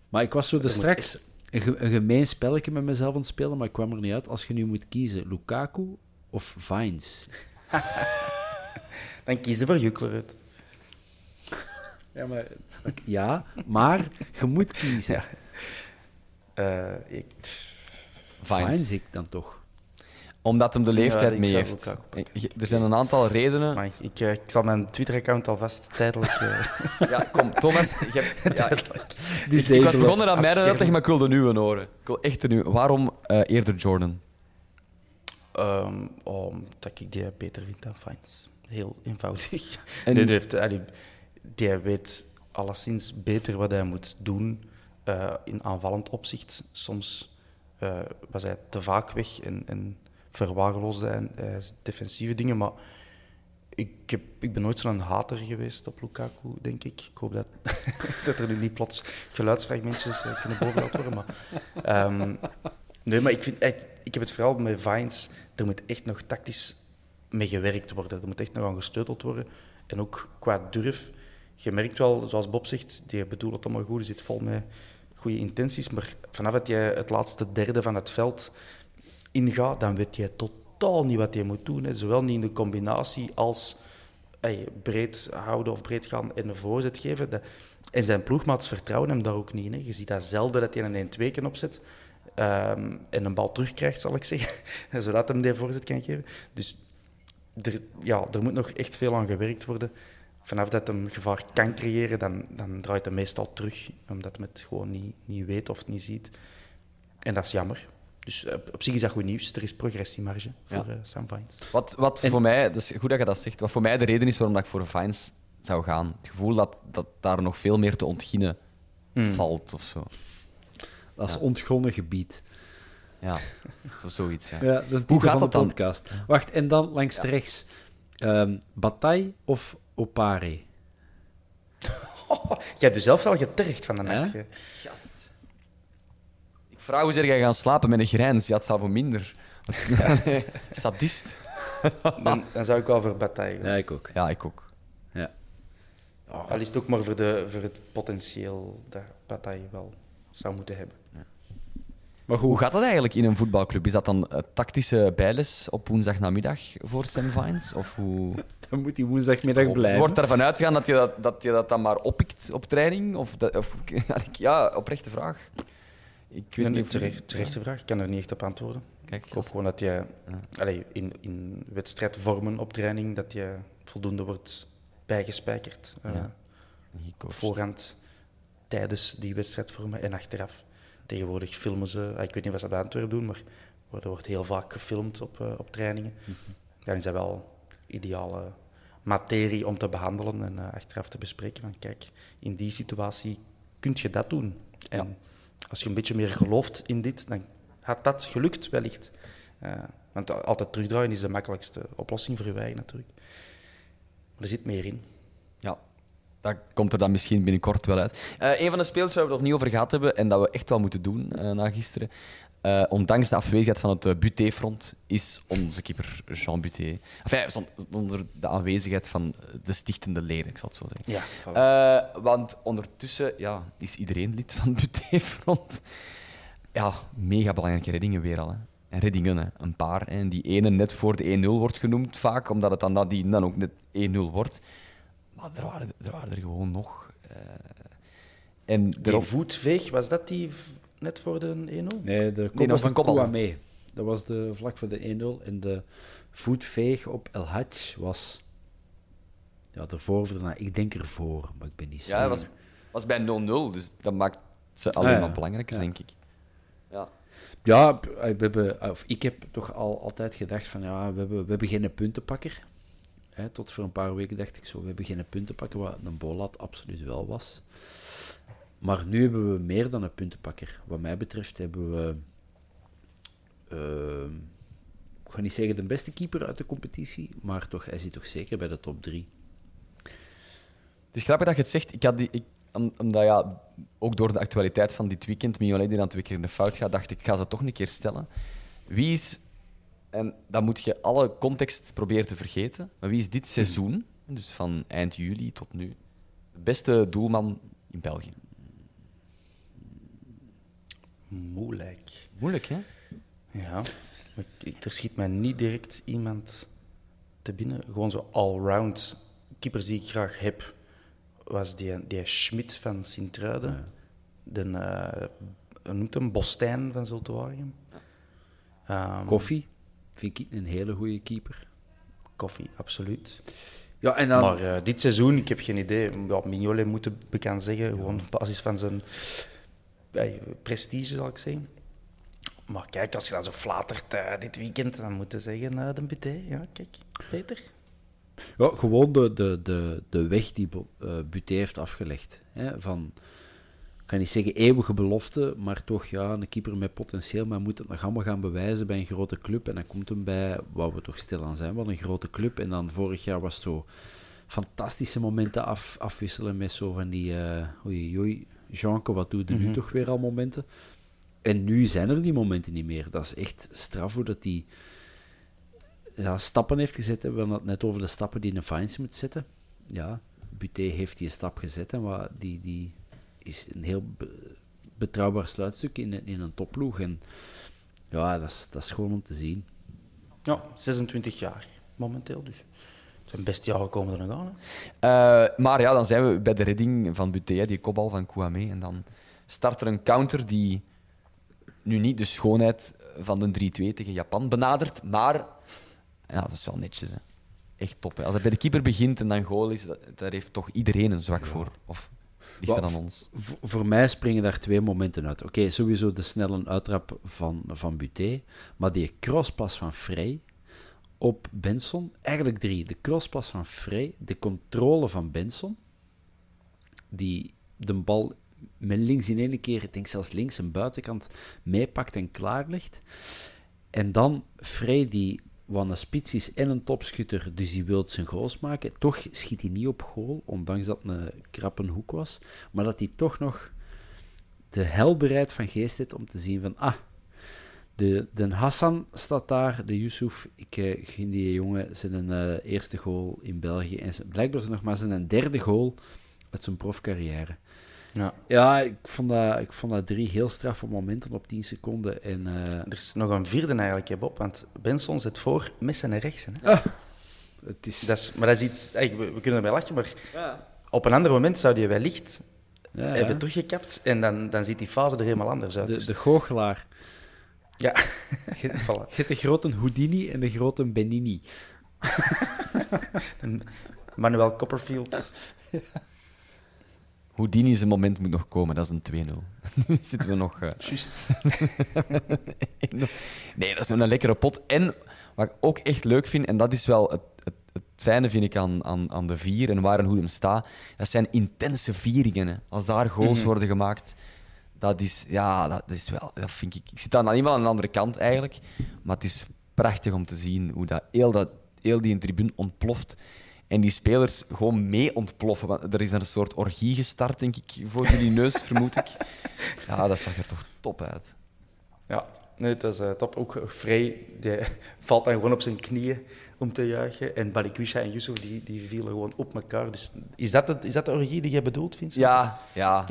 maar ik was zo de straks een, een gemeen spelletje met mezelf aan het spelen, maar ik kwam er niet uit. Als je nu moet kiezen, Lukaku of Vines? [laughs] Dan kies je voor Jukler. [laughs] Ja, maar, ja, maar je moet kiezen. Eh, ik, Vines. Vines ik dan toch. Omdat hem de leeftijd mee heeft. Er zijn een aantal redenen. maar ik, ik, eh, ik zal mijn Twitter-account alvast tijdelijk... eh, [laughs] Ja, kom, Thomas. Je hebt, [laughs] ja, ik, ik was begonnen aan afschermen. uitleg, maar ik wil de nieuwe horen. Ik wil echt nieuwe. Waarom eh, eerder Jordan? Ehm, omdat ik die beter vind dan Fines. Heel eenvoudig. En- Die, heeft, allee, die weet alleszins beter wat hij moet doen in aanvallend opzicht. Soms was hij te vaak weg en, en verwaarloosde hij eh, defensieve dingen. Maar ik, heb, ik ben nooit zo'n hater geweest op Lukaku, denk ik. Ik hoop dat, [laughs] dat er nu niet plots geluidsfragmentjes uh, kunnen bovengehaald worden. Maar, ehm, nee, maar ik, vind, ik, ik heb het vooral met Vines. Er moet echt nog tactisch mee gewerkt worden. Er moet echt nog aan gesteuteld worden. En ook qua durf. Je merkt wel, zoals Bob zegt, die bedoelt het allemaal goed. Je zit vol met goede intenties. Maar vanaf dat je het laatste derde van het veld ingaat, dan weet je totaal niet wat je moet doen. Zowel niet in de combinatie als breed houden of breed gaan en een voorzet geven. De, en zijn ploegmaats vertrouwen hem daar ook niet in. Hè. Je ziet dat zelden dat hij een 1-2 kan opzet. Um, en een bal terugkrijgt, zal ik [laughs] zeggen. zodat hem die voorzet kan geven. Dus er, ja, er moet nog echt veel aan gewerkt worden. Vanaf dat hem gevaar kan creëren, dan, dan draait hij meestal terug. Omdat hij het gewoon niet, niet weet of niet ziet. En dat is jammer. Dus op, op zich is dat goed nieuws. Er is progressiemarge voor ja. uh, Sam Vines. Wat, wat voor mij, dat is goed dat je dat zegt, wat voor mij de reden is waarom ik voor Vines zou gaan. Het gevoel dat, dat daar nog veel meer te ontginnen mm. valt of zo. Dat is ja. ontgonnen gebied. Ja, zo, zoiets. Ja. ja de Hoe gaat dat dan? podcast. Wacht, en dan langs ja. rechts. Um, Bataille of Opare? Oh, [laughs] je hebt jezelf wel getergd van de nacht. Ja? Gast. Vraag hoe zeg jij gaan slapen met een grijns. Ja, het zal voor minder. [laughs] Sadist. dan, dan, zou ik al voor Bataille gaan. Ja, ik ook. Ja, ik ook. Ja. Oh, al is het ook maar voor, de, voor het potentieel dat Bataille wel zou moeten hebben. Ja. Maar hoe gaat dat eigenlijk in een voetbalclub? Is dat dan uh, tactische bijles op woensdagnamiddag voor Sam Vines? Of hoe... [laughs] Dan moet hij woensdagmiddag blijven. Wordt ervan uitgaan dat je dat, dat je dat dan maar oppikt op training? Of, dat, of [laughs] ja, oprechte vraag. Ik weet niet terecht, terechte vraag. Ik kan er niet echt op antwoorden. Kijk, ik hoop gewoon dat je ja. allez, in, in wedstrijdvormen op training dat je voldoende wordt bijgespijkerd. Uh, voorhand, tijdens die wedstrijdvormen en achteraf. Tegenwoordig filmen ze, ik weet niet wat ze bij Antwerpen doen, maar er wordt heel vaak gefilmd op, uh, op trainingen. Mm -hmm. Dan is dat wel ideale materie om te behandelen en uh, achteraf te bespreken. Van kijk, in die situatie kun je dat doen. En ja. Als je een beetje meer gelooft in dit, dan had dat gelukt wellicht. Uh, want altijd terugdraaien is de makkelijkste oplossing voor je eigen natuurlijk. Maar er zit meer in. Ja, dat komt er dan misschien binnenkort wel uit. Uh, een van de spelers waar we het nog niet over gehad hebben en dat we echt wel moeten doen uh, na gisteren, uh, ondanks de afwezigheid van het uh, Buté-front, is onze keeper Jean Buté. Enfin, zonder de aanwezigheid van de stichtende leden, ik zal het zo zeggen. Ja, uh, want ondertussen ja, is iedereen lid van het Buté-front. Ja, mega belangrijke reddingen weer al. Hè. En reddingen, hè. een paar. Hè. Die ene net voor de 1-0 wordt genoemd vaak, omdat het dan nadien dan ook net 1-0 wordt. Maar er waren er, waren er gewoon nog. en die voetveeg, was dat die net voor de 1-0? Nee, de kop nee, van Kouame. Dat was de vlak voor de 1-0. En de voetveeg op El Hadj was... Ja, ervoor of erna. Ik denk ervoor, maar ik ben niet zeker. Ja, het was, was bij 0-0, dus dat maakt ze alleen maar belangrijker, ja. denk ik. Ja. Ja, we hebben, of ik heb toch al altijd gedacht van ja, we hebben, we hebben geen puntenpakker. Hè, tot voor een paar weken dacht ik zo, we hebben geen puntenpakker, wat een Bolat absoluut wel was. Maar nu hebben we meer dan een puntenpakker. Wat mij betreft hebben we, uh, ik ga niet zeggen de beste keeper uit de competitie, maar toch, hij zit toch zeker bij de top 3. Het is grappig dat je het zegt. Ik had die, ik, omdat ja, ook door de actualiteit van dit weekend, Mignolet die dan twee keer in de fout gaat, dacht ik, ik ga ze toch een keer stellen. Wie is, en dan moet je alle context proberen te vergeten, maar wie is dit seizoen, dus van eind juli tot nu, de beste doelman in België? Moeilijk. Moeilijk, hè? Ja. Er schiet mij niet direct iemand te binnen. Gewoon zo all-round keepers die ik graag heb, was die, die Schmidt van Sint-Truiden. Ja. De, uh, noemt hem Bostijn van Zultuarium. Um, Koffie vind ik een hele goede keeper. Koffie, absoluut. Ja, en dan... Maar uh, dit seizoen, ik heb geen idee. Ja, Mignolet moet ik bekend zeggen, ja. gewoon op basis van zijn prestige, zal ik zeggen. Maar kijk, als je dan zo flatert uh, dit weekend, dan moet je zeggen, uh, de Buté. Ja, kijk, Peter. Ja, gewoon de, de, de, de weg die uh, Buté heeft afgelegd. Hè, van kan niet zeggen eeuwige belofte, maar toch ja, een keeper met potentieel, maar moet het nog allemaal gaan bewijzen bij een grote club. En dan komt hem bij, waar we toch stil aan zijn, wel een grote club. En dan vorig jaar was het zo fantastische momenten af, afwisselen met zo van die, uh, oei oei, Jeanke, wat doet er nu toch weer al momenten? En nu zijn er die momenten niet meer. Dat is echt straf hoe dat die ja, stappen heeft gezet. We hadden het net over de stappen die een Fines moet zetten. Ja, Buté heeft die stap gezet en wat, die, die is een heel betrouwbaar sluitstuk in, in een topploeg. En ja, dat is, dat is gewoon om te zien. Ja, 26 jaar momenteel dus. Zijn beste jaren komen er nog aan. Uh, maar ja, dan zijn we bij de redding van Buté, die kopbal van Kouame. En dan start er een counter die nu niet de schoonheid van de 3-2 tegen Japan benadert, maar ja, dat is wel netjes. Hè. Echt top. Hè. Als het bij de keeper begint en dan goal is, dat, daar heeft toch iedereen een zwak voor. Of ligt dat aan ons? Voor mij springen daar twee momenten uit. Oké, sowieso de snelle uittrap van, van Buté, maar die crosspas van Frey op Benson, eigenlijk drie. De crosspas van Frey, de controle van Benson, die de bal met links in één keer, ik denk zelfs links een buitenkant, meepakt en klaarlegt. En dan Frey die wat een spits is en een topschutter, dus die wil zijn goals maken. Toch schiet hij niet op goal, ondanks dat het een krappe hoek was. Maar dat hij toch nog de helderheid van geest heeft om te zien van, ah, de, de Hassan staat daar, de Yusuf. Ik uh, gun die jongen zijn uh, eerste goal in België. En blijkbaar nog maar zijn derde goal uit zijn profcarrière. Ja, ja ik, vond dat, ik vond dat drie heel straffe momenten op 10 seconden. En, uh... Er is nog een vierde eigenlijk, Bob. Want Benson zit voor met en rechts. Hè? Ah, het is... Dat is, maar dat is iets... We, we kunnen erbij lachen, maar ja. op een ander moment zou die wellicht ja, hebben teruggekapt. En dan, dan ziet die fase er helemaal anders uit. De, dus. de goochelaar. Ja. Je hebt [laughs] de grote Houdini en de grote Benini. [laughs] Manuel Copperfield. [laughs] Ja. Houdini zijn moment moet nog komen, dat is een 2-0. nu zitten we nog... Uh... Juist. nee, dat is een lekkere pot. En wat ik ook echt leuk vind, en dat is wel het, het, het fijne vind ik aan, aan, aan de vier en waar en hoe hem staat, dat zijn intense vieringen. Als daar goals mhm. worden gemaakt, dat is, ja, dat is wel, dat vind ik. Ik zit dan wel aan de andere kant eigenlijk, maar het is prachtig om te zien hoe dat heel, dat, heel die tribune ontploft. En die spelers gewoon mee ontploffen. Want er is een soort orgie gestart, denk ik, voor jullie [laughs] neus, vermoed ik. Ja, dat zag er toch top uit. Ja, nee, het is uh, top. Ook Vrij, die valt dan gewoon op zijn knieën om te juichen. En Balikwisha en Yusuf, die, die vielen gewoon op elkaar. Dus is dat, het, is dat de orgie die jij bedoelt, Vincent? Ja, ja,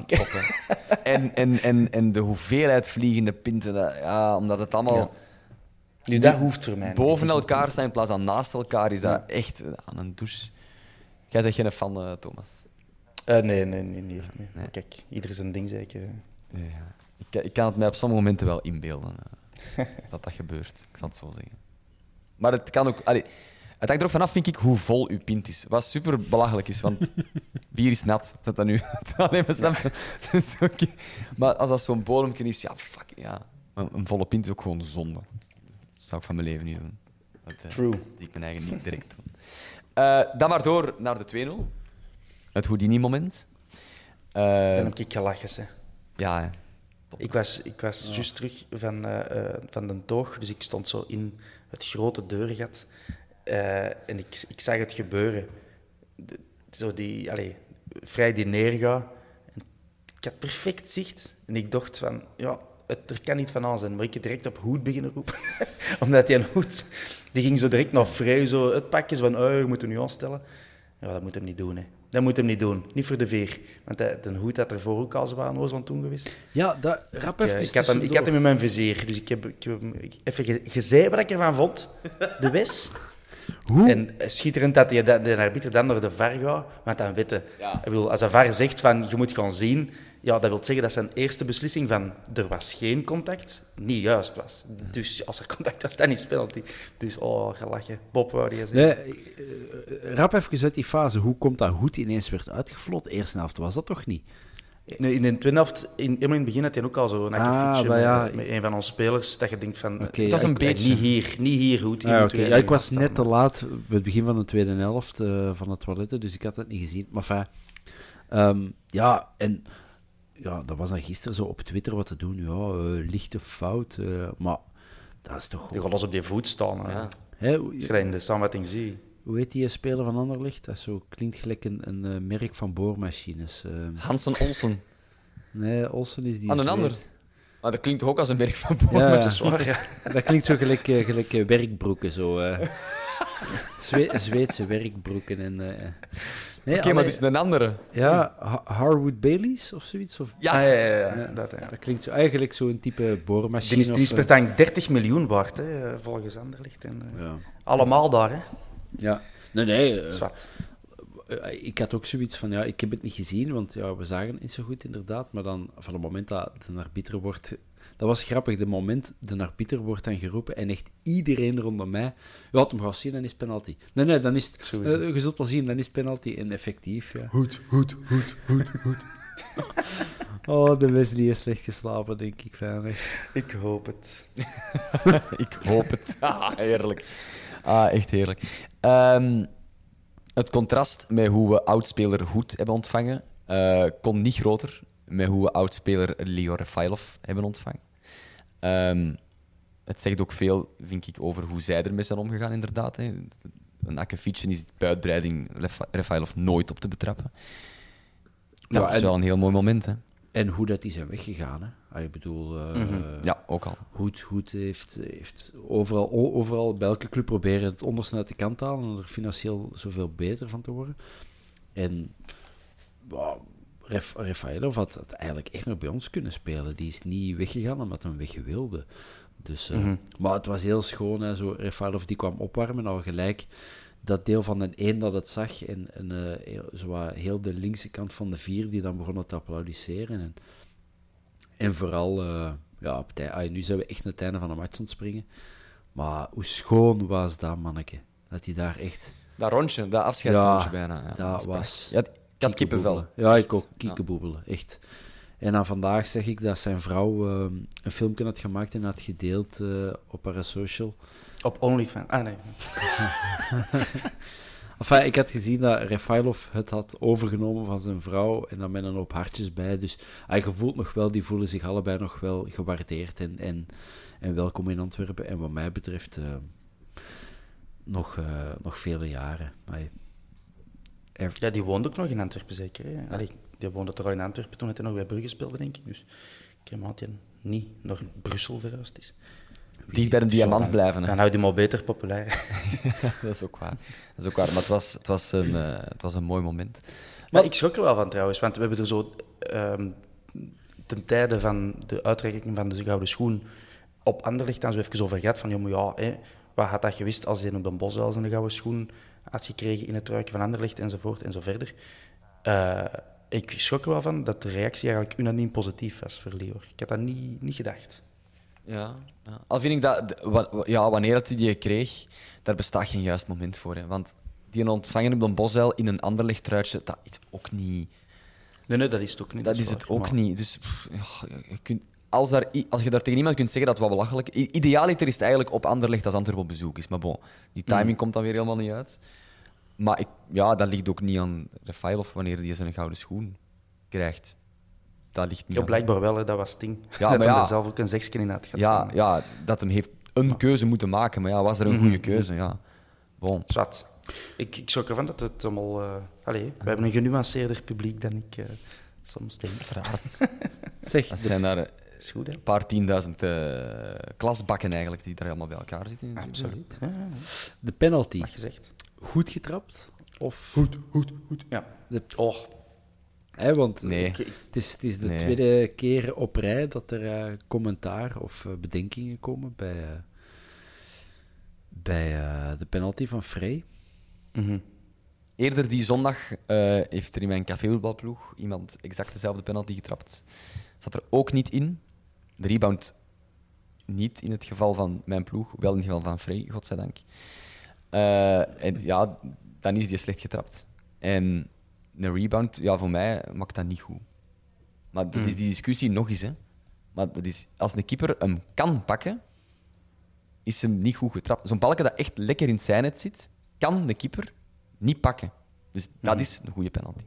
[laughs] en, en, en, en de hoeveelheid vliegende pinten, ja, omdat het allemaal... Nu, dat hoeft voor mij Boven elkaar staan in plaats van naast elkaar is dat echt aan een douche. Jij zegt geen fan, uh, Thomas? Uh, nee, nee, nee, nee, nee. Kijk, ieder zijn ding zeker. Ja, ik, ik, kan het mij op sommige momenten wel inbeelden uh, [laughs] dat dat gebeurt. Ik zal het zo zeggen. Maar het kan ook. Allee, het hangt er ook vanaf, vind ik, hoe vol uw pint is. Wat super belachelijk is, want [laughs] bier is nat. Dat dat nu. [laughs] Alleen maar snap ja. [laughs] Maar als dat zo'n bodemje is, ja, fuck, ja. Een, een volle pint is ook gewoon zonde zou ik van mijn leven niet doen. Dat, uh, True. Die ik mijn eigen niet direct doen. Uh, dan maar door naar de 2-0. Het Houdini-moment. Uh, dan heb ik gelachen, hè. Ja, Ik was, ik was ja. juist terug van, van de toog, dus ik stond zo in het grote deurgat. en ik, ik zag het gebeuren. Zo die, allez, vrij die neerga. Ik had perfect zicht. En ik dacht van, ja, het, er kan niet van aan zijn. Maar ik heb direct op hoed beginnen roepen. [laughs] Omdat hij een hoed... Die ging zo direct naar vrij, zo het pakje van, oh, je moet hem nu aanstellen. Ja, dat moet hem niet doen, hè. Dat moet hem niet doen. Niet voor de veer. Want de, de hoed dat ervoor ook al zwaar was van toen geweest. Ja, dat, rap ik, eh, ik, had hem, ik had hem in mijn vizier. Dus ik heb, ik heb even gezegd wat ik ervan vond. De wes. Hoe? En schitterend dat je de, de arbiter dan door de VAR gaat. Want dan weten... Ja. Ik bedoel, als de VAR zegt van, je moet gaan zien ja, dat wil zeggen dat zijn eerste beslissing van er was geen contact niet juist was. Dus als er contact was, dan is penalty. Dus, oh, gelachen. Bob wou die zeggen. Nee, uh, rap even uit die fase. Hoe komt dat Hoed ineens werd uitgeflot? Eerste helft was dat toch niet? Nee, in de tweede helft, in, in het begin had hij ook al zo een ah, met, ja. met, een van onze spelers, dat je denkt van... Okay, dat is een beetje... Niet hier, niet hier, Hoed. Ah, okay. ja, ik was net te laat, bij het begin van de tweede helft uh, van het toiletten, dus ik had het niet gezien. Maar fijn. Um, ja, en ja, dat was dan gisteren zo op Twitter wat te doen. Ja, eh, lichte fout. eh, maar dat is toch... Die gaat los op die voet staan. hè. Ja. Hè, Als je in de samenvatting ziet. hoe heet die speler van Anderlecht? Dat zo, klinkt gelijk een, een eh, merk van boormachines. eh. Hansen Olsen. nee, Olsen is die Aan een ander. Maar dat klinkt toch ook als een merk van bomen. ja. Dat ja. [laughs] Klinkt zo gelijk, eh, gelijk eh, werkbroeken. Zo, eh. [laughs] Zwe- Zweedse werkbroeken. En, eh, nee, Oké, maar dus een andere. Ja, Ha- Harwood Baileys of zoiets? Of, Ja. Ja, ja, ja. Dat, ja. Dat klinkt zo, eigenlijk zo'n type boormachine. Die is, die is of, per eh, tang 30 miljoen waard, hè, volgens Anderlicht. En, eh, ja. Allemaal daar, hè. ja. Nee, nee. eh, Zwat. eh, ik had ook zoiets van, ja, ik heb het niet gezien, want ja, we zagen het niet zo goed, inderdaad. Maar dan, van het moment dat de arbiter wordt... Dat was grappig, de moment de arbiter wordt dan geroepen en echt iedereen rondom mij... Ja, het hem gaat zien, dan is penalty. Nee, nee, dan is het... Eh, je zult wel zien, dan is penalty. En effectief, ja. Goed, goed, goed, goed, goed. [laughs] Oh, de Wesley is slecht geslapen, denk ik. Ik hoop het. [laughs] Ik hoop het. [laughs] Ah, heerlijk. Ah, echt heerlijk. Ehm, het contrast met hoe we oudspeler Hoed hebben ontvangen, eh, kon niet groter met hoe we oudspeler Leo Refailov hebben ontvangen. Ehm, het zegt ook veel, vind ik, over hoe zij ermee zijn omgegaan, inderdaad. Hè. Een akkefietje is bij uitbreiding Refa- Refailov nooit op te betrappen. Dat Ja, is wel een heel mooi moment. Hè. En hoe dat die zijn weggegaan, hè. Ah, ik bedoel... eh, Mhm. Ja, ook al. Hoed, Hoed heeft, heeft overal, overal bij elke club proberen het onderste uit de kant te halen en er financieel zoveel beter van te worden. En wow, Ref, Rafaelov had, had eigenlijk echt nog bij ons kunnen spelen. Die is niet weggegaan omdat hij weg wilde. Dus, eh, Mhm. Maar het was heel schoon. Hè, zo, Rafaelov die kwam opwarmen al gelijk. Dat deel van de één dat het zag en, en heel, zo heel de linkse kant van de vier die dan begonnen te applaudisseren. En, en vooral, eh, ja, op het ei- ah, nu zijn we echt naar het einde van de match aan het springen. Maar hoe schoon was dat, manneke? Dat hij daar echt... Dat rondje, dat afscheidsrondje Ja, bijna. Ja, dat was- had kippenvel. Ja, ik ook. Kiekeboebelen, echt. En dan vandaag zeg ik dat zijn vrouw eh, een filmpje had gemaakt en had gedeeld eh, op haar social. Op OnlyFans. Ah, nee. [laughs] Enfin, ik had gezien dat Refailov het had overgenomen van zijn vrouw en dan met een hoop hartjes bij. Dus hij voelt nog wel, die voelen zich allebei nog wel gewaardeerd en, en, en welkom in Antwerpen. En wat mij betreft eh, nog, eh, nog vele jaren. Maar, Ja, die woonde ook nog in Antwerpen, zeker. Hè? Allee, die woonde toch al in Antwerpen toen hij nog bij Brugge speelde, denk ik. Dus ik heb hij niet naar Brussel verhuisd is. Dicht bij de diamant dan- blijven. Hè. Dan houdt hij maar beter populair. [laughs] [laughs] dat is ook waar. Dat is ook waar. Maar het was, het was, een, eh, het was een mooi moment. Maar ik schrok er wel van trouwens, want we hebben er zo ehm, ten tijde van de uitreiking van de Gouden Schoen op Anderlecht dan zo even over gehad. Van, maar ja, hè, wat had dat gewist als hij op Den Bosch wel zijn Gouden Schoen had gekregen in het truikje van Anderlecht enzovoort en zo verder. Eh, ik schrok er wel van dat de reactie eigenlijk unaniem positief was voor Leo. Ik had dat niet, niet gedacht. Ja, ja. Al vind ik dat, ja, wanneer dat hij die kreeg, daar bestaat geen juist moment voor. Hè. Want die ontvangen op de Bosuil in een ander lichttruitje, dat is ook niet. Nee, nee, dat is het ook niet. Dat is waar, het ook maar- niet. Dus pff, ja, je kunt, als, daar, als je daar tegen iemand kunt zeggen dat het wat belachelijk is. Idealiter is het eigenlijk op Anderlecht als Antwerpen op bezoek is. Maar bon, die timing Mhm. komt dan weer helemaal niet uit. Maar ik, ja, dat ligt ook niet aan Refailov wanneer hij zijn gouden schoen krijgt. Dat ligt niet Ja, aan blijkbaar wel, hè, dat was Sting. Ja, [laughs] dat maar hij ja. er zelf ook een zeksje in had gehad. Ja, ja, dat hem heeft een keuze moeten maken. Maar ja, was er een Mhm. goede keuze? Ja. Bon. Zwat. Ik, ik schrok ervan dat het allemaal... eh allee, we hebben een genuanceerder publiek dan ik eh, soms denk. [laughs] Zeg, Dat zijn daar is goed, hè? paar tienduizend eh, klasbakken eigenlijk die daar allemaal bij elkaar zitten. Absoluut. Ja, ja, ja. de penalty, Mag gezegd. goed getrapt? Of, Goed, goed, goed. Ja. De- Oh, want Nee. ik- het is, het is de Nee. tweede keer op rij dat er eh, commentaar of eh, bedenkingen komen bij, eh, bij eh, de penalty van Frey. mhm. Eerder die zondag eh, heeft er in mijn cafévoetbalploeg iemand exact dezelfde penalty getrapt. Zat er ook niet in. De rebound niet in het geval van mijn ploeg, wel in het geval van Frey, godzijdank. Eh en ja, dan is die slecht getrapt. En een rebound, ja, voor mij maakt dat niet goed. Maar dat is die discussie nog eens. Hè. Maar dat is, als een keeper hem kan pakken, is hem niet goed getrapt. Zo'n balken dat echt lekker in het zijnet zit, kan de keeper niet pakken. Dus dat is een goede penalty.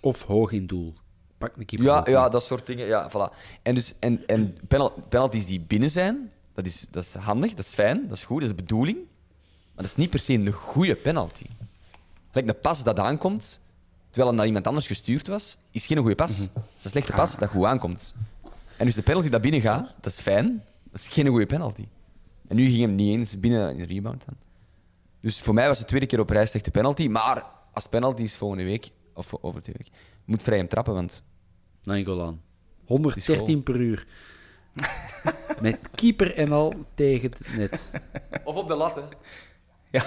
Of hoog in doel. Pak een keeper. Ja, ja, dat soort dingen. Ja, voilà. En, dus, en, en penal- penalties die binnen zijn, dat is, dat is handig, dat is fijn, dat is goed, dat is de bedoeling. Maar dat is niet per se een goede penalty. Gelijk een pas dat aankomt, terwijl hem naar iemand anders gestuurd was, is geen goede pas. Dat is een slechte pas dat goed aankomt. En dus de penalty dat binnen gaat, dat is fijn, dat is geen goede penalty. En nu ging hem niet eens binnen in de rebound dan. Dus voor mij was het de tweede keer op rij slechte penalty. Maar als penalty is volgende week, of over twee weken, moet vrij hem trappen, want Nainggolan. is 113 per uur. [laughs] Met keeper en al tegen het net. Of op de lat, hè. [laughs]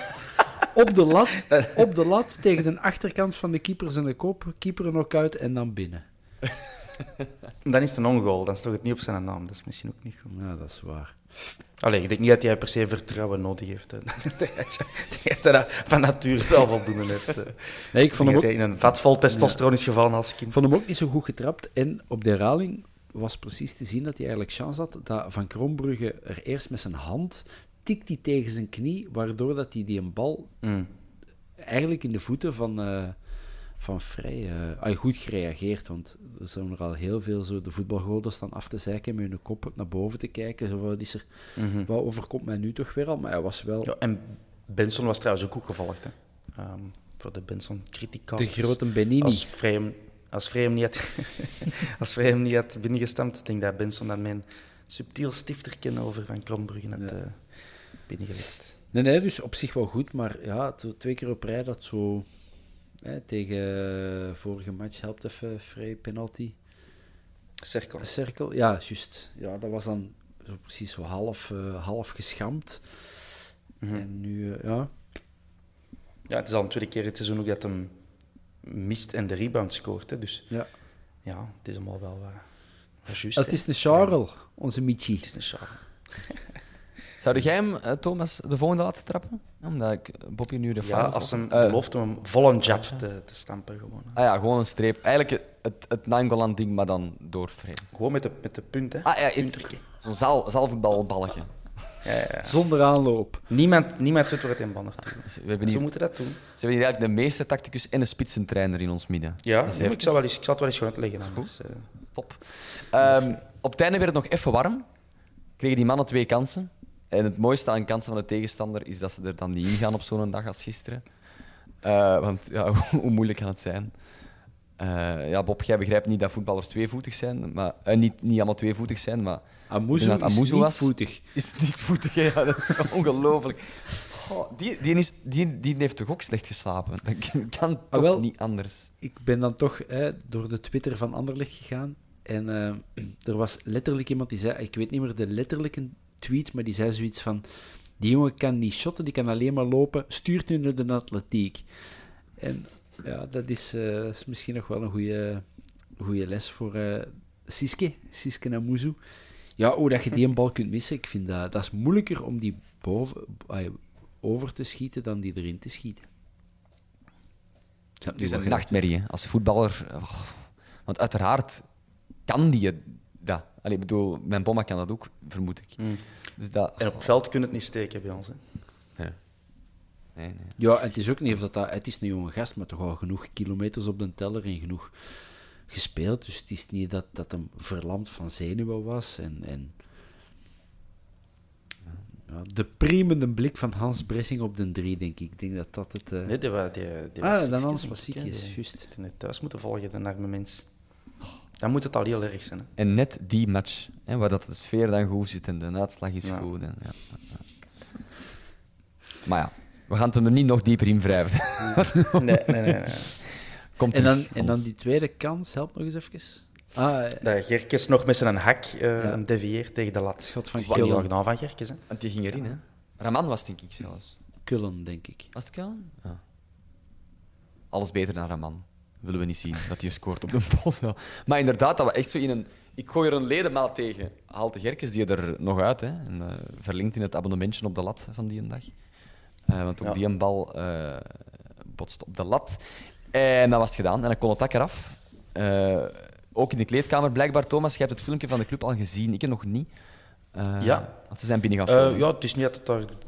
Op de lat, [laughs] op de lat tegen de achterkant van de keeper zijn kop, keeper er nog uit en dan binnen. Dan is het een ongoal, dan staat het niet op zijn naam. Dat is misschien ook niet goed. Ja, dat is waar. Allee, ik denk niet dat hij per se vertrouwen nodig heeft. hè. Ik [laughs] denk dat van nature wel voldoende heeft. hè. Nee, ik vond hem, ook, in een vat vol testosteron is gevallen als kind. ik vond hem ook niet zo goed getrapt. En op de herhaling was precies te zien dat hij eigenlijk chance had dat Van Krombrugge er eerst met zijn hand tikt hij tegen zijn knie, waardoor dat hij die een bal Mm. eigenlijk in de voeten van, eh van Vrij ah, goed gereageerd. Want er zijn er al heel veel zo de voetbalgoden staan af te zeiken met hun kop naar boven te kijken. Zo, wat, is er, wat overkomt mij nu toch weer al? Maar hij was wel Ja, en Benson was trouwens ook goed gevolgd. Hè. Ehm, voor de benson de criticasters grote Benini. Als Frame, als Frame niet had, [laughs] als Frame niet had binnengestampt, denk ik dat Benson dat mijn subtiel stifterken over Van Krombrugge had eh, binnengelegd. Nee, nee, dus op zich wel goed. Maar ja, twee keer op rij dat zo... Hè, tegen vorige match helpt even vrij penalty. Cirkel. Cirkel, ja, juist. Ja, dat was dan zo precies zo half, eh, half geschampt. En nu, eh, ja... Ja, het is al een tweede keer het seizoen ook dat hem mist en de rebound scoort. Hè. Dus ja. ja, het is allemaal wel uh, juist. Het hè. is de Charles, onze Michi. Het is een Charles. [laughs] Zou jij hem, eh, Thomas, de volgende laten trappen? Omdat ik Bobby nu de Ja, fout als had. hem Eh, belooft om hem vol een jab te, te stampen. Gewoon. Ah ja, gewoon een streep. Eigenlijk het, het Nangolan-ding, maar dan door frame. gewoon met de, met de punt. Hè. Ah ja, zo'n zaal, zaalvoetbalballetje. Ja, ja, ja. Zonder aanloop. Niemand, niemand weet waar het in bal naartoe gaat. Dus we hebben Zo hier, moeten dat doen. ze hebben hier eigenlijk de meeste tacticus en een spitsentrainer in ons midden. Ja, ik, zal wel eens, ik zal het wel eens gewoon uitleggen. Anders, eh. Top. Ehm, op het einde werd het nog even warm. Kregen die mannen twee kansen. En het mooiste aan kansen van de tegenstander is dat ze er dan niet in gaan op zo'n dag als gisteren. Eh, want ja, [laughs] hoe moeilijk kan het zijn? Eh, ja, Bob, jij begrijpt niet dat voetballers tweevoetig zijn. Maar, eh, niet, niet allemaal tweevoetig zijn, maar Amuzu dat is niet was. voetig. is niet voetig. hè? Ja, dat is [laughs] ongelooflijk. Die, die, is, die, die heeft toch ook slecht geslapen? Dat kan- kan toch Ah, wel. niet anders? Ik ben dan toch hè, door de Twitter van Anderlecht gegaan. En [clears throat] er was letterlijk iemand die zei, ik weet niet meer de letterlijke tweet, maar die zei zoiets van, die jongen kan niet shotten, die kan alleen maar lopen, stuurt nu naar de atletiek. En ja, dat is, eh, is misschien nog wel een goede, goede les voor eh Siske, Siske Amuzu. Ja, hoe dat je die een bal kunt missen, ik vind dat, dat is moeilijker om die boven, over te schieten dan die erin te schieten. Het is een nachtmerrie hè, als voetballer. Oh, Want uiteraard kan die. Allee, ik bedoel, mijn bomma kan dat ook, vermoed ik. Dus dat... En op het veld kun je het niet steken bij ons. Hè. Nee, nee. Ja, het is ook niet of dat, dat... Het is een jonge gast, maar toch al genoeg kilometers op de teller en genoeg gespeeld. Dus het is niet dat, dat hem verlamd van zenuwen was. En, en ja, de priemende blik van Hans Bressing op de drie, denk ik. Ik denk dat dat het... eh, Nee, die, die, die Ah, was dan denk was Die- juist. die heeft thuis moeten volgen, de arme mens. Dan moet het al heel erg zijn. Hè. En net die match, hè, waar dat de sfeer dan goed zit en de uitslag is Ja. goed. En, ja. Maar ja, we gaan het hem er niet nog dieper in wrijven. Nee, nee, nee. nee. Komt en, dan, terug, en dan Hans. die tweede kans, help nog eens even. Ah, eh, Dat Gerkes nog met zijn hak eh Ja. hem devieert tegen de lat. Schot van Wat niet Kullen. gedaan van Gerkes. Hè. Want die ging erin, hè? Raman was denk ik zelfs. Kullen, denk ik. Was het Kellen? Ja. Alles beter dan Raman. Willen we niet zien dat hij scoort op de [laughs] pols. wel. Maar inderdaad, dat we echt zo in een. Ik gooi er een ledemaat tegen. Haalt de Gerkes die er nog uit. Hè, en eh, verlinkt in het abonnementje op de lat van die een dag. Eh, want ook Ja. die een bal eh botst op de lat. En dat was het gedaan. En dan kon het dak eraf. Ook in de kleedkamer, blijkbaar. Thomas, je hebt het filmpje van de club al gezien. Ik nog niet. Ja. Want ze zijn binnen gaan filmen. ja, het is niet dat het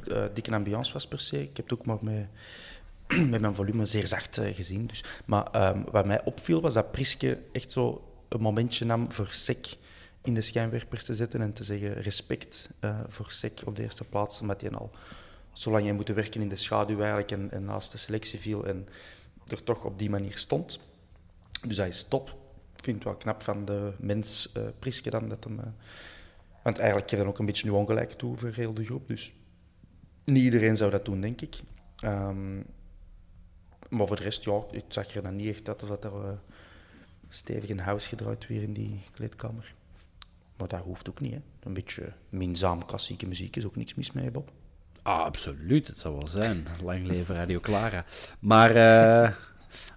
daar dikke ambiance was per se. Ik heb het ook maar met, [clears throat] met mijn volume zeer zacht eh, gezien. Dus. Maar ehm, wat mij opviel was dat Priske echt zo een momentje nam voor SEC in de schijnwerpers te zetten en te zeggen respect uh, voor SEC op de eerste plaats, omdat hij al zolang hij moeten werken in de schaduw eigenlijk en, en, naast de selectie viel en er toch op die manier stond. Dus hij is top. Ik vind het wel knap van de mens uh, Priske dan. Dat hem, uh, want eigenlijk geeft hij ook een beetje nu ongelijk toe voor heel de groep. Dus niet iedereen zou dat doen, denk ik. Um, maar voor de rest, ja, ik zag er dan niet echt uit dat er uh, stevig een huis gedraaid weer in die kleedkamer. Maar dat hoeft ook niet. Hè. Een beetje minzaam klassieke muziek is ook niks mis mee, Bob. Ah, absoluut, het zou wel zijn. Lang leven Radio Clara. Maar, uh...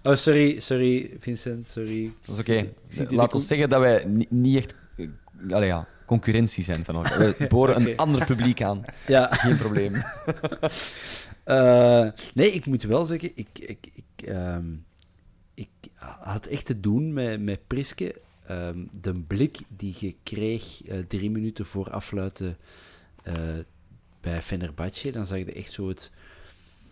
oh, sorry, sorry, Vincent, sorry. Dat is oké. Okay. Laat ons zeggen dat wij niet echt uh, allee, ja, concurrentie zijn van elkaar. We [laughs] boren okay. een ander publiek aan. Ja. Geen probleem. [laughs] uh, nee, ik moet wel zeggen, ik, ik, ik, um, ik had echt te doen met, met Priske. Um, de blik die je kreeg drie minuten voor afluiten bij Fenerbahce, dan zag je echt zo het...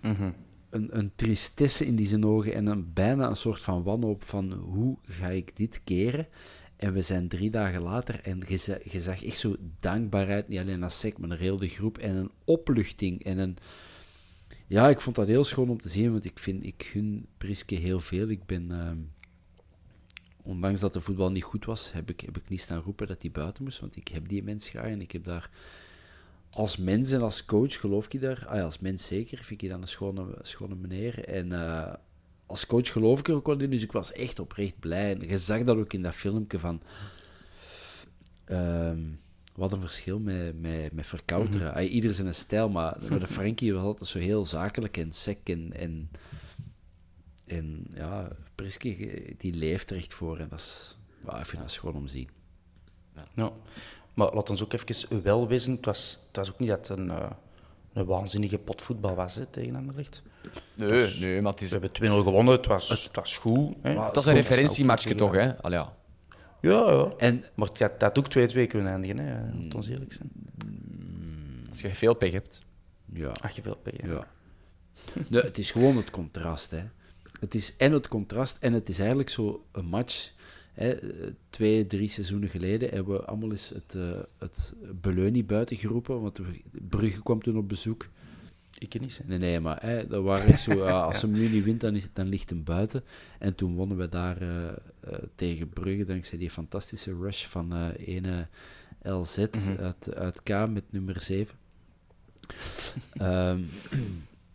Mm -hmm. een, een tristesse in die zijn ogen en een, bijna een soort van wanhoop van hoe ga ik dit keren? En we zijn drie dagen later en je, je zag echt zo dankbaarheid, niet alleen naar SEC, maar naar heel de groep en een opluchting en een... Ja, ik vond dat heel schoon om te zien, want ik vind, ik gun Priske heel veel. Ik ben... Uh, ondanks dat de voetbal niet goed was, heb ik, heb ik niet staan roepen dat hij buiten moest, want ik heb die mens graag en ik heb daar als mens en als coach geloof ik daar. Ah ja, als mens zeker, vind ik dan een schone, schone meneer. En uh, als coach geloof ik er ook wel in, dus ik was echt oprecht blij. En je zag dat ook in dat filmpje van... Uh, wat een verschil met, met, met verkouteren. Mm -hmm. Ieder zijn stijl, maar [laughs] de Frankie was altijd zo heel zakelijk en sec en... en en ja, Priske, die leeft er echt voor. En dat is, well, ik vind dat gewoon om te zien. Ja. ja. Maar laat ons ook even wel wezen, het was, het was ook niet dat het een, uh, een waanzinnige pot voetbal was hè, tegen Anderlecht. Nee, was, nee, maar het is... We hebben 2-0 gewonnen, het was, het was goed. Hè. Het was een referentiematchje toch, hè? Al ja. Ja, ja. En, maar het had, dat ook 2-2 kunnen eindigen, hè. Laat ons eerlijk zijn. Als je veel pech hebt. Ja. Als je veel pech hebt. Ja. nee, het is gewoon het contrast, hè. Het is en het contrast en het is eigenlijk zo een match Hè, twee, drie seizoenen geleden hebben we allemaal eens het, uh, het Beleunie buiten geroepen, want Brugge kwam toen op bezoek. Ik niet, hè? Nee, nee, maar hè, dat waren zo, [laughs] uh, als hem nu niet wint, dan, is, dan ligt hem buiten. En toen wonnen we daar uh, tegen Brugge, dankzij die fantastische rush van ene LZ mm -hmm. uit, uit K met nummer 7. um,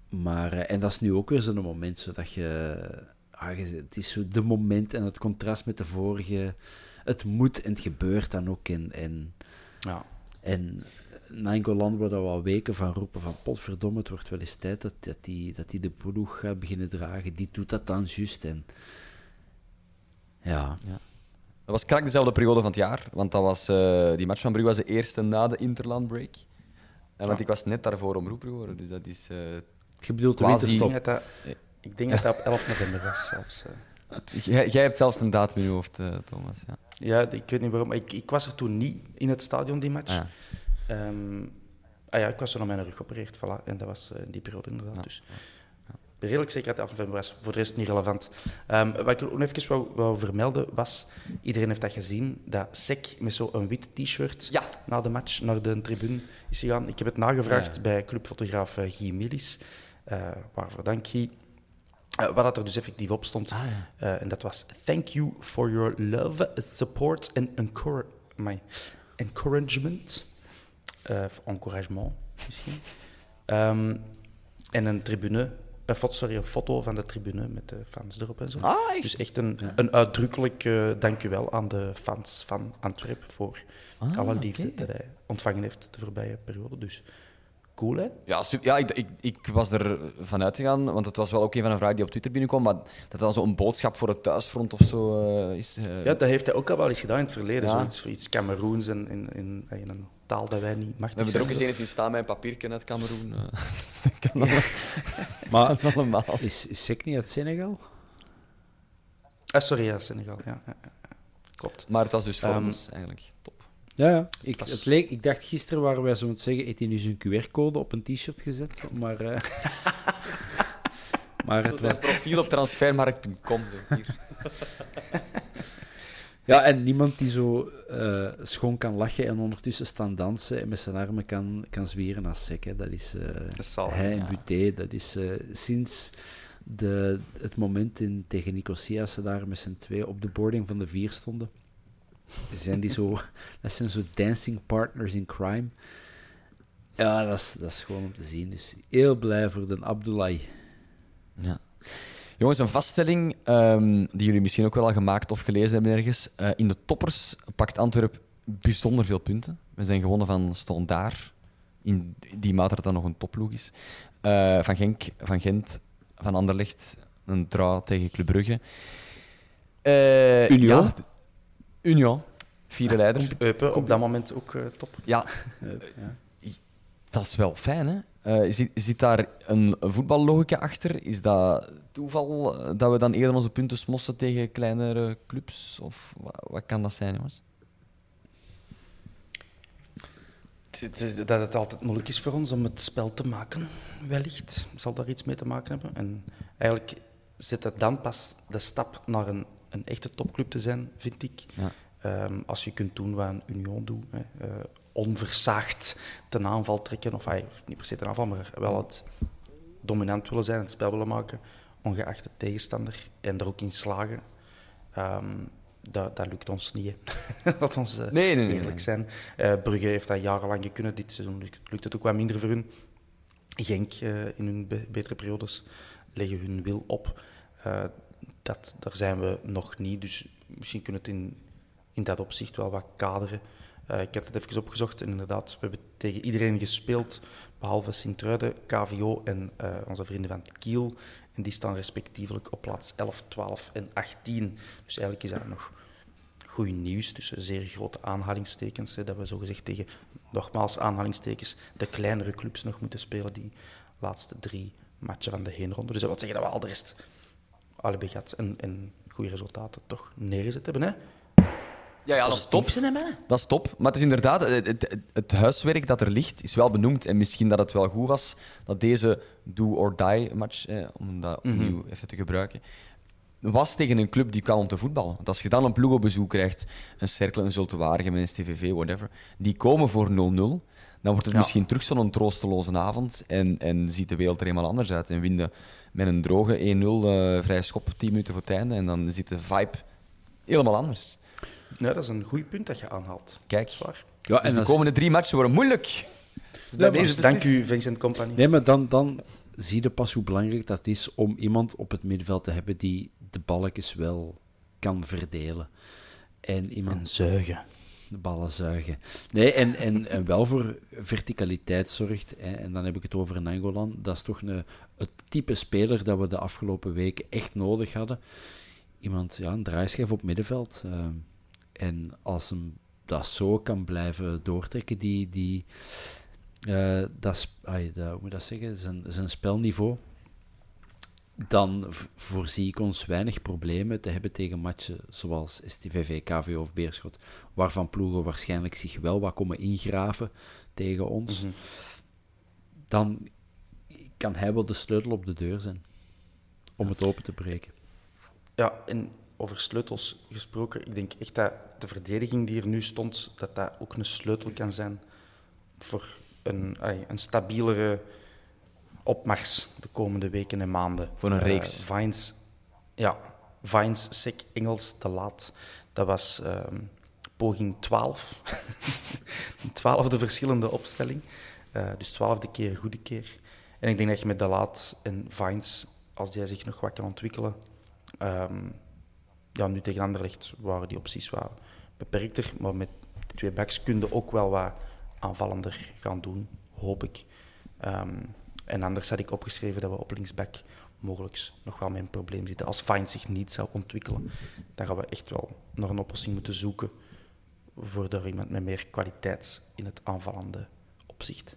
[laughs] maar, en dat is nu ook weer zo'n moment, zodat je ah, het is zo de moment en het contrast met de vorige. Het moet en het gebeurt dan ook. En, en, ja. en Nainggolan wordt er wel weken van roepen van potverdomme, het wordt wel eens tijd dat, dat, die, dat die de ploeg gaat beginnen dragen. Die doet dat dan juist. En, ja. ja. Dat was krak dezelfde periode van het jaar, want dat was, uh, die match van Brugge was de eerste na de interlandbreak. En want ik was net daarvoor omroepen geworden, dus dat is... Uh, Je bedoelt de winterstop? Dat, ik denk dat dat op 11 november was zelfs. Uh. [laughs] Jij, jij, hebt zelfs een datum in je hoofd, uh, Thomas. Ja. ja, ik weet niet waarom. Ik, ik, was er toen niet in het stadion, die match. Ja. Um, ah ja, ik was er naar mijn rug geopereerd, voilà. En dat was uh, in die periode inderdaad. Ja. Dus redelijk zeker dat 11 november was. Voor de rest niet relevant. Um, wat ik nog even wou, wou, vermelden was... Iedereen heeft dat gezien, dat Sek met zo'n wit t-shirt ja. na de match naar de tribune is gegaan. Ik heb het nagevraagd bij clubfotograaf Guy Millis. waarvoor dank, Guy. Uh, wat er dus effectief op stond. Ah, ja. uh, en dat was: Thank you for your love, support and encouragement. Uh, encouragement misschien. Um, en een tribune. Foto, sorry, een foto van de tribune met de fans erop en zo. Ah, echt? Dus echt een, ja. een uitdrukkelijk uh, dankjewel aan de fans van Antwerpen voor ah, alle liefde okay. dat hij ontvangen heeft de voorbije periode. Dus cool, hè? Ja, super, ja ik, ik, ik, was er vanuit gegaan, want het was wel ook een van de vragen die op Twitter binnenkwam, maar dat dan zo'n boodschap voor het thuisfront of zo uh, is... Uh... Ja, dat heeft hij ook al wel eens gedaan in het verleden, ja. zoiets voor iets Cameroens in, in, in, in, een taal dat wij niet machtig zijn. We hebben er ook eens eens staan met een papiertje uit Cameroen. [laughs] Uh, [laughs] maar allemaal. Is, is Sek niet uit Senegal? Ah, sorry, ja, Senegal, ja. Klopt. Maar het was dus voor um, ons eigenlijk top. Ja, ja. Ik, het leek, ik dacht gisteren waren wij zo te zeggen, heeft hij nu zijn QR-code op een t-shirt gezet, maar... Uh, [laughs] maar het was... profiel op transfermarkt.com, hier. Ja, en niemand die zo eh, schoon kan lachen en ondertussen staan dansen en met zijn armen kan, kan zwieren als sek. Hè. Dat is eh, Dat zal, hij en ja. Buté. Dat is eh, sinds de, het moment in, tegen Nicosia ze daar met z'n twee op de boarding van de vier stonden. Zijn die zo, [laughs] dat zijn zo dancing partners in crime. Ja, dat is, dat is gewoon om te zien. Dus heel blij voor de Abdullah. Ja. Jongens, een vaststelling ehm, die jullie misschien ook wel al gemaakt of gelezen hebben ergens. Eh, in de toppers pakt Antwerp bijzonder veel punten. We zijn gewonnen van Standaard, in die mate dat dat nog een topploeg is. Eh, van Genk, van Gent, van Anderlecht, een draw tegen Club Brugge. Eh, Union? ja, Union, vierde leider. Eupen op dat moment ook eh, top. Ja, [laughs] dat is wel fijn, hè? Eh, zit, zit daar een voetballogica achter? Is dat toeval eh, dat we dan eerder onze punten smossen tegen kleinere clubs? Of wat, wat kan dat zijn, jongens? Dat het altijd moeilijk is voor ons om het spel te maken, wellicht. Zal daar iets mee te maken hebben. En eigenlijk zit het dan pas de stap naar een, een echte topclub te zijn, vind ik. Ja. Ehm, als je kunt doen wat een Union doet. Hè. eh, onversaagd ten aanval trekken. Of ay, niet per se ten aanval, maar wel het dominant willen zijn, het spel willen maken. Ongeacht de tegenstander. En er ook in slagen. Ehm, dat, dat lukt ons niet. hè. [laughs] Laat ons eh, Nee, nee, nee, eerlijk nee. zijn. Eh, Brugge heeft dat jarenlang gekund. Dit seizoen lukt, het ook wat minder voor hun. Genk eh, in hun be- betere periodes leggen hun wil op. Dat, daar zijn we nog niet. Dus misschien kunnen we het in, in dat opzicht wel wat kaderen. Eh, ik heb het even opgezocht en inderdaad, we hebben tegen iedereen gespeeld, behalve Sint-Truiden, KVO en eh, onze vrienden van Kiel. En die staan respectievelijk op plaats 11, 12 en 18. Dus eigenlijk is dat nog goed nieuws, tussen zeer grote aanhalingstekens, hè, dat we zogezegd tegen, nogmaals aanhalingstekens, de kleinere clubs nog moeten spelen, die laatste drie matchen van de heenronde. Dus dat wil zeggen dat we al de rest allebei gehad en, en goede resultaten toch neergezet hebben. Hè? Ja, ja, dat is top. Dat is top. Maar het is inderdaad, het, het, het huiswerk dat er ligt, is wel benoemd. En misschien dat het wel goed was dat deze do-or-die match, eh, om dat opnieuw even te gebruiken, was tegen een club die kwam om te voetballen. Want als je dan een ploeg op bezoek krijgt, een Cercle, een Zulte Waregem, een STVV, whatever, die komen voor 0-0, dan wordt het Ja. misschien terug zo'n troosteloze avond en, en ziet de wereld er helemaal anders uit. En winnen met een droge 1-0 eh vrij schop 10 minuten voor het einde en dan zit de vibe helemaal anders. Ja, dat is een goed punt dat je aanhaalt. Kijk. Zwaar. Ja, Dus de als- komende drie matchen worden moeilijk. Dus deze Dus dank u, Vincent Company. Nee, maar dan, dan zie je pas hoe belangrijk dat is om iemand op het middenveld te hebben die de balletjes wel kan verdelen. En iemand En zuigen. de ballen zuigen. Nee, en, en, en wel voor verticaliteit zorgt. Hè. En dan heb ik het over een Angolan. Dat is toch een, het type speler dat we de afgelopen weken echt nodig hadden. Iemand, ja, een draaischijf op middenveld. eh, en als hem dat zo kan blijven doortrekken, die, die, eh, dat, hoe moet dat zeggen, zijn, zijn spelniveau, dan voorzie ik ons weinig problemen te hebben tegen matchen zoals STVV, KVO of Beerschot, waarvan ploegen waarschijnlijk zich wel wat komen ingraven tegen ons. Dan kan hij wel de sleutel op de deur zijn om het open te breken. Ja, en over sleutels gesproken, ik denk echt dat de verdediging die er nu stond, dat dat ook een sleutel kan zijn voor een, allee, een stabielere opmars de komende weken en maanden. Voor een Eh, reeks. Vines, ja, Vines, Sek, Engels, De Laat, dat was ehm, poging 12. een [laughs] twaalfde verschillende opstelling. Eh, dus twaalfde keer, goede keer. En ik denk dat je met De Laat en Vines, als die zich nog wat kan ontwikkelen, Ehm, ja, nu tegen Anderlecht waren die opties wat beperkter, maar met de twee backs kun je ook wel wat aanvallender gaan doen, hoop ik. Ehm, en anders had ik opgeschreven dat we op linksback mogelijk nog wel met een probleem zitten. Als Fine zich niet zou ontwikkelen, dan gaan we echt wel naar een oplossing moeten zoeken voor er iemand met meer kwaliteit in het aanvallende opzicht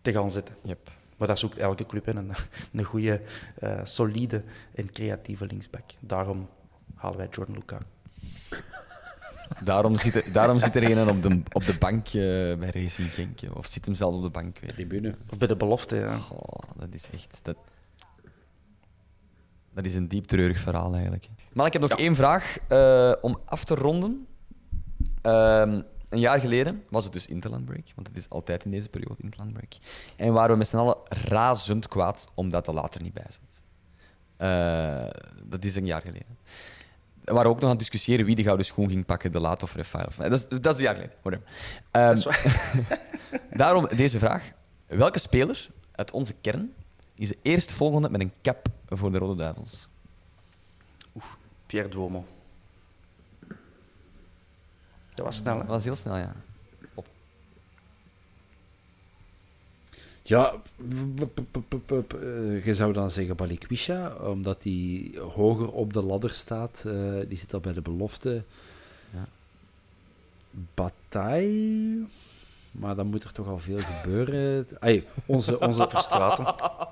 te gaan zetten. Yep. Maar dat zoekt elke club in, een, [laughs] een goede, eh, solide en creatieve linksback. Daarom halen wij Jordan Luca. Daarom zit er, daarom zit er een op de, op de bank eh, bij Racing Genk. Of zit hem zelf op de bank weer. Tribune. Of bij de belofte, ja. Oh, dat is echt... Dat... Dat is een diep treurig verhaal eigenlijk. Maar ik heb nog één vraag eh, om af te ronden. Ehm, een jaar geleden was het dus Interland Break, want het is altijd in deze periode Interland Break. En waren we met z'n allen razend kwaad omdat de later niet bij zat. Eh, dat is een jaar geleden. We waren ook nog aan het discussiëren wie de gouden schoen ging pakken, de laat of Rafael. Dat is, dat is een jaar geleden. whatever. Ehm, [laughs] daarom deze vraag. Welke speler uit onze kern is de eerstvolgende met een cap voor de Rode Duivels? Pierre Duomo. Dat was snel, hè? Dat was heel snel, ja. Ja, eh, je zou dan zeggen Balikwisha, omdat hij hoger op de ladder staat. eh, die zit al bij de belofte. Ja. Bataille, maar dan moet er toch al veel gebeuren. Ay, onze, onze Verstraten. [laughs]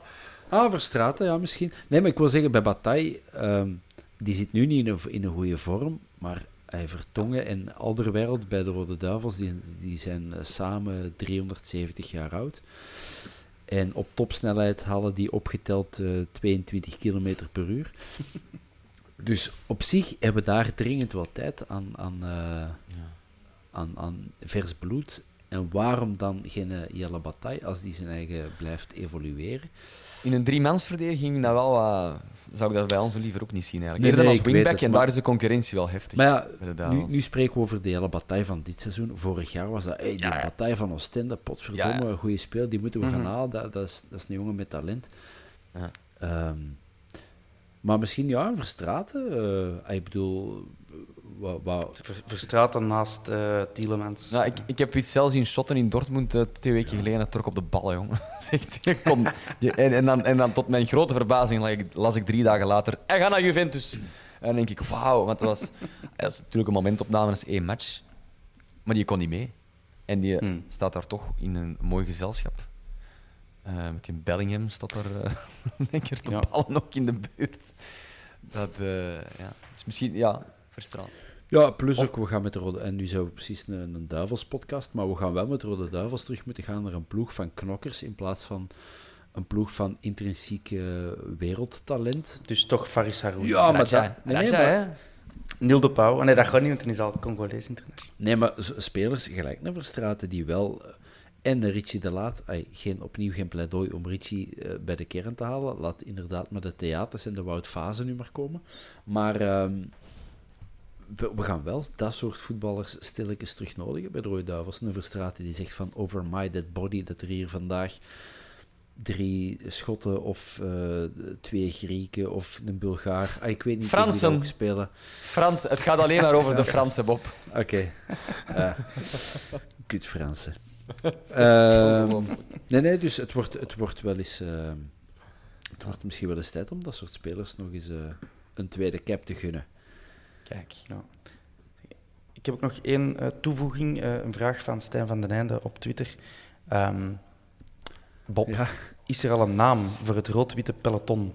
Ah, Verstraten, ja, misschien. Nee, maar ik wil zeggen, bij Bataille, ehm, die zit nu niet in een, in een goede vorm, maar Vertongen en Alderwereld bij de Rode Duivels, die, die zijn eh, samen 370 jaar oud. En op topsnelheid halen die opgeteld eh, 22 km per uur. [laughs] Dus op zich hebben we daar dringend wat tijd aan, aan, eh, aan, aan vers bloed. En waarom dan geen eh, Jelle Bataille als die zijn eigen blijft evolueren? In een driemansverdediging, dat wel, wat- zou ik dat bij ons liever ook niet zien. Eigenlijk. Nee, als wingback, het, en maar- daar is de concurrentie wel heftig. Maar ja, nu, spreken we over de hele bataille van dit seizoen. Vorig jaar was dat hey, die Ja, bataille van Oostende, potverdomme, Ja, een goede speel, die moeten we Mhm. gaan halen. Dat, dat, is, dat is een jongen met talent. Ja. Ehm, maar misschien, ja, Verstraten. eh, ik bedoel, wat, wat, Ver- Verstraten naast eh Tielemans. Nou, ik, ik heb iets zelfs zien shotten in Dortmund eh, twee weken geleden. Trok op de ballen, jongen. [laughs] Zegt, en, en, dan, en dan tot mijn grote verbazing las ik, las ik drie dagen later... Hij gaat naar Juventus. En dan denk ik, wauw. Want dat was, dat is natuurlijk een momentopname, dat is één match. Maar die kon niet mee. En die eh, Hmm. staat daar toch in een mooi gezelschap. Eh, met die Bellingham staat daar, denk ik, de Ja. ballen ook in de buurt. Dat eh, ja, is misschien... Ja, verstraald. Ja, plus ook, we gaan met de Rode... En nu zijn we precies een, een Duivels-podcast, maar we gaan wel met de Rode Duivels terug moeten gaan naar een ploeg van knokkers in plaats van een ploeg van intrinsiek wereldtalent. Dus toch Faris Haroui. Ja, maar Raja, dat- nee, nee, Raja, maar- hè. Neil de Pauw. Oh, Nee, dat gaat niet, want hij is al Congolees international. Nee, maar spelers gelijk naar Verstraten die wel... eh, En Richie de Laat, ay, geen, opnieuw geen pleidooi om Richie eh, bij de kern te halen. Laat inderdaad maar de theaters en de Wout Fase nu maar komen. Maar ehm, we, we gaan wel dat soort voetballers stilletjes terug nodigen bij de Rode Duivels. Een Verstraten die zegt van over my dead body, dat er hier vandaag drie Schotten of eh, twee Grieken of een Bulgaar... Ah, ik weet niet Fransen. ook spelen. Frans, het gaat alleen maar over de [laughs] Franse Bob. Oké. Ja. Kut Fransen. [laughs] Nee, nee, dus het wordt, het wordt wel eens... ehm, het wordt misschien wel eens tijd om dat soort spelers nog eens eh, een tweede cap te gunnen. Kijk. Ik heb ook nog één eh, toevoeging. eh, een vraag van Stijn van den Einde op Twitter. Ehm, Bob, Ja. is er al een naam voor het rood-witte peloton?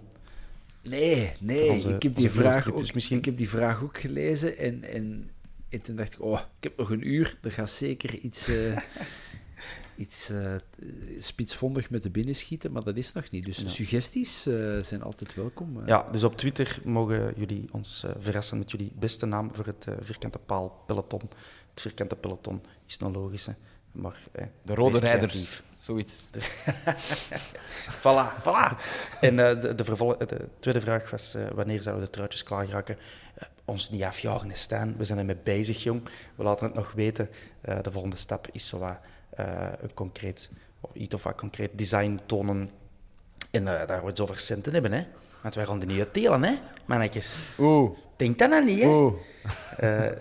Nee, nee. Onze- ik, heb die vraag ook, dus misschien- ik heb die vraag ook gelezen en, en, en toen dacht ik, oh, ik heb nog een uur. Er gaat zeker iets, eh, [laughs] iets eh, spitsvondig met de binnen schieten, maar dat is nog niet. Dus Ja. suggesties eh, zijn altijd welkom. eh. Ja, dus op Twitter mogen jullie ons eh, verrassen met jullie beste naam voor het vierkante paal peloton. Het vierkante peloton is een logische, maar... De Rode Rijders. Zoiets. [laughs] Voilà, voilà. En eh, de, de, vervol- de tweede vraag was, eh, wanneer zouden de truitjes klaar raken? Ons niet afjagen, Stijn. We zijn ermee bezig, jong. We laten het nog weten. Eh, de volgende stap is zo wat, een concreet, of iets of wat concreet design tonen. En eh, daar we het over centen hebben, hè. Want wij gaan die niet uitdelen, hè, mannetjes. Oeh. Denk dat nou niet, hè. Oeh. Eh,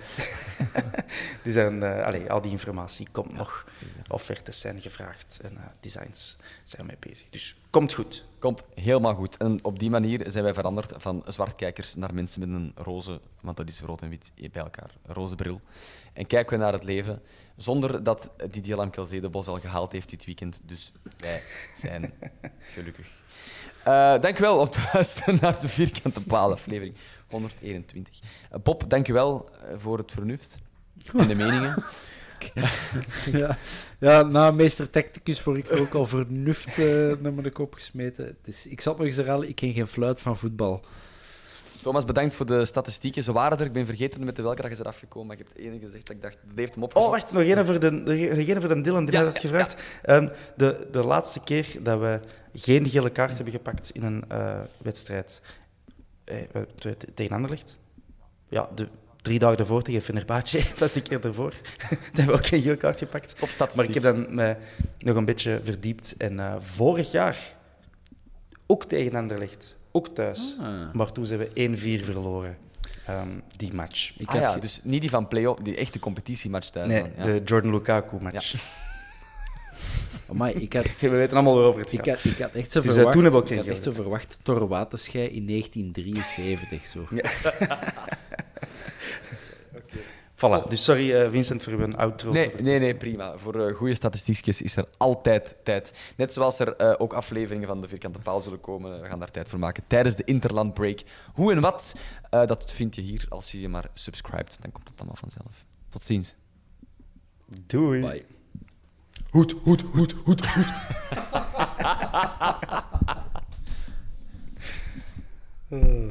[laughs] dus dan, eh, allee, al die informatie komt nog. Offertes zijn gevraagd en eh, designs zijn ermee bezig. Dus komt goed. Komt helemaal goed. En op die manier zijn wij veranderd van zwartkijkers naar mensen met een roze, want dat is rood en wit bij elkaar, een roze bril. En kijken we naar het leven zonder dat Didier Lamkelzee de bos al gehaald heeft dit weekend. Dus wij zijn [laughs] gelukkig. Eh dank u wel om te [laughs] luisteren naar de Vierkante Paal aflevering 121. Eh, Bob, dank u wel eh, voor het vernuft en de meningen. [laughs] ja, ja, na meester Tacticus word ik ook al vernuft eh, naar mijn kop gesmeten. Het is, ik zal het nog eens herhalen, ik ken geen fluit van voetbal. Thomas, bedankt voor de statistieken. Ze waren er. Ik ben vergeten met de welke dag is er afgekomen. Maar ik heb het enige gezegd dat ik dacht, dat heeft hem opgezocht. Oh, wacht, nog één voor de, de, voor de Dylan, die Ja, had gevraagd. Ehm, de, de laatste keer dat we geen gele kaart hebben gepakt in een eh, wedstrijd eh, eh, te- tegen Anderlecht. Ja, de, drie dagen ervoor tegen Fenerbahce, [laughs] dat was de keer ervoor. [laughs] Daar hebben we ook geen gele kaart gepakt. Op statistiek. Maar ik heb dan mij nog een beetje verdiept. En eh, vorig jaar, ook tegen Anderlecht, ook thuis. Ah. Maar toen zijn we 1-4 verloren, ehm, die match. Ik Ah had ja, ge- dus niet die van play-off, die echte competitiematch thuis. Nee, dan, ja. de Jordan Lukaku-match. [laughs] Amai, ik had, [laughs] We weten allemaal waarover het ik had, ik had echt zo Dus, eh, verwacht... toen hebben we ook ik geen had echt zo verwacht Tor Waterschei in 1973. Zo. [laughs] Voilà, dus sorry eh, Vincent voor uw outro. Nee, nee, nee, prima. Voor eh, goede statistiekjes is er altijd tijd. Net zoals er eh, ook afleveringen van de Vierkante Paal zullen komen. We gaan daar tijd voor maken tijdens de Interland Break. Hoe en wat, eh, dat vind je hier. Als je je maar subscribt, dan komt het allemaal vanzelf. Tot ziens. Doei. Bye. Hoed, hoed, hoed, hoed, hoed. [laughs] oh,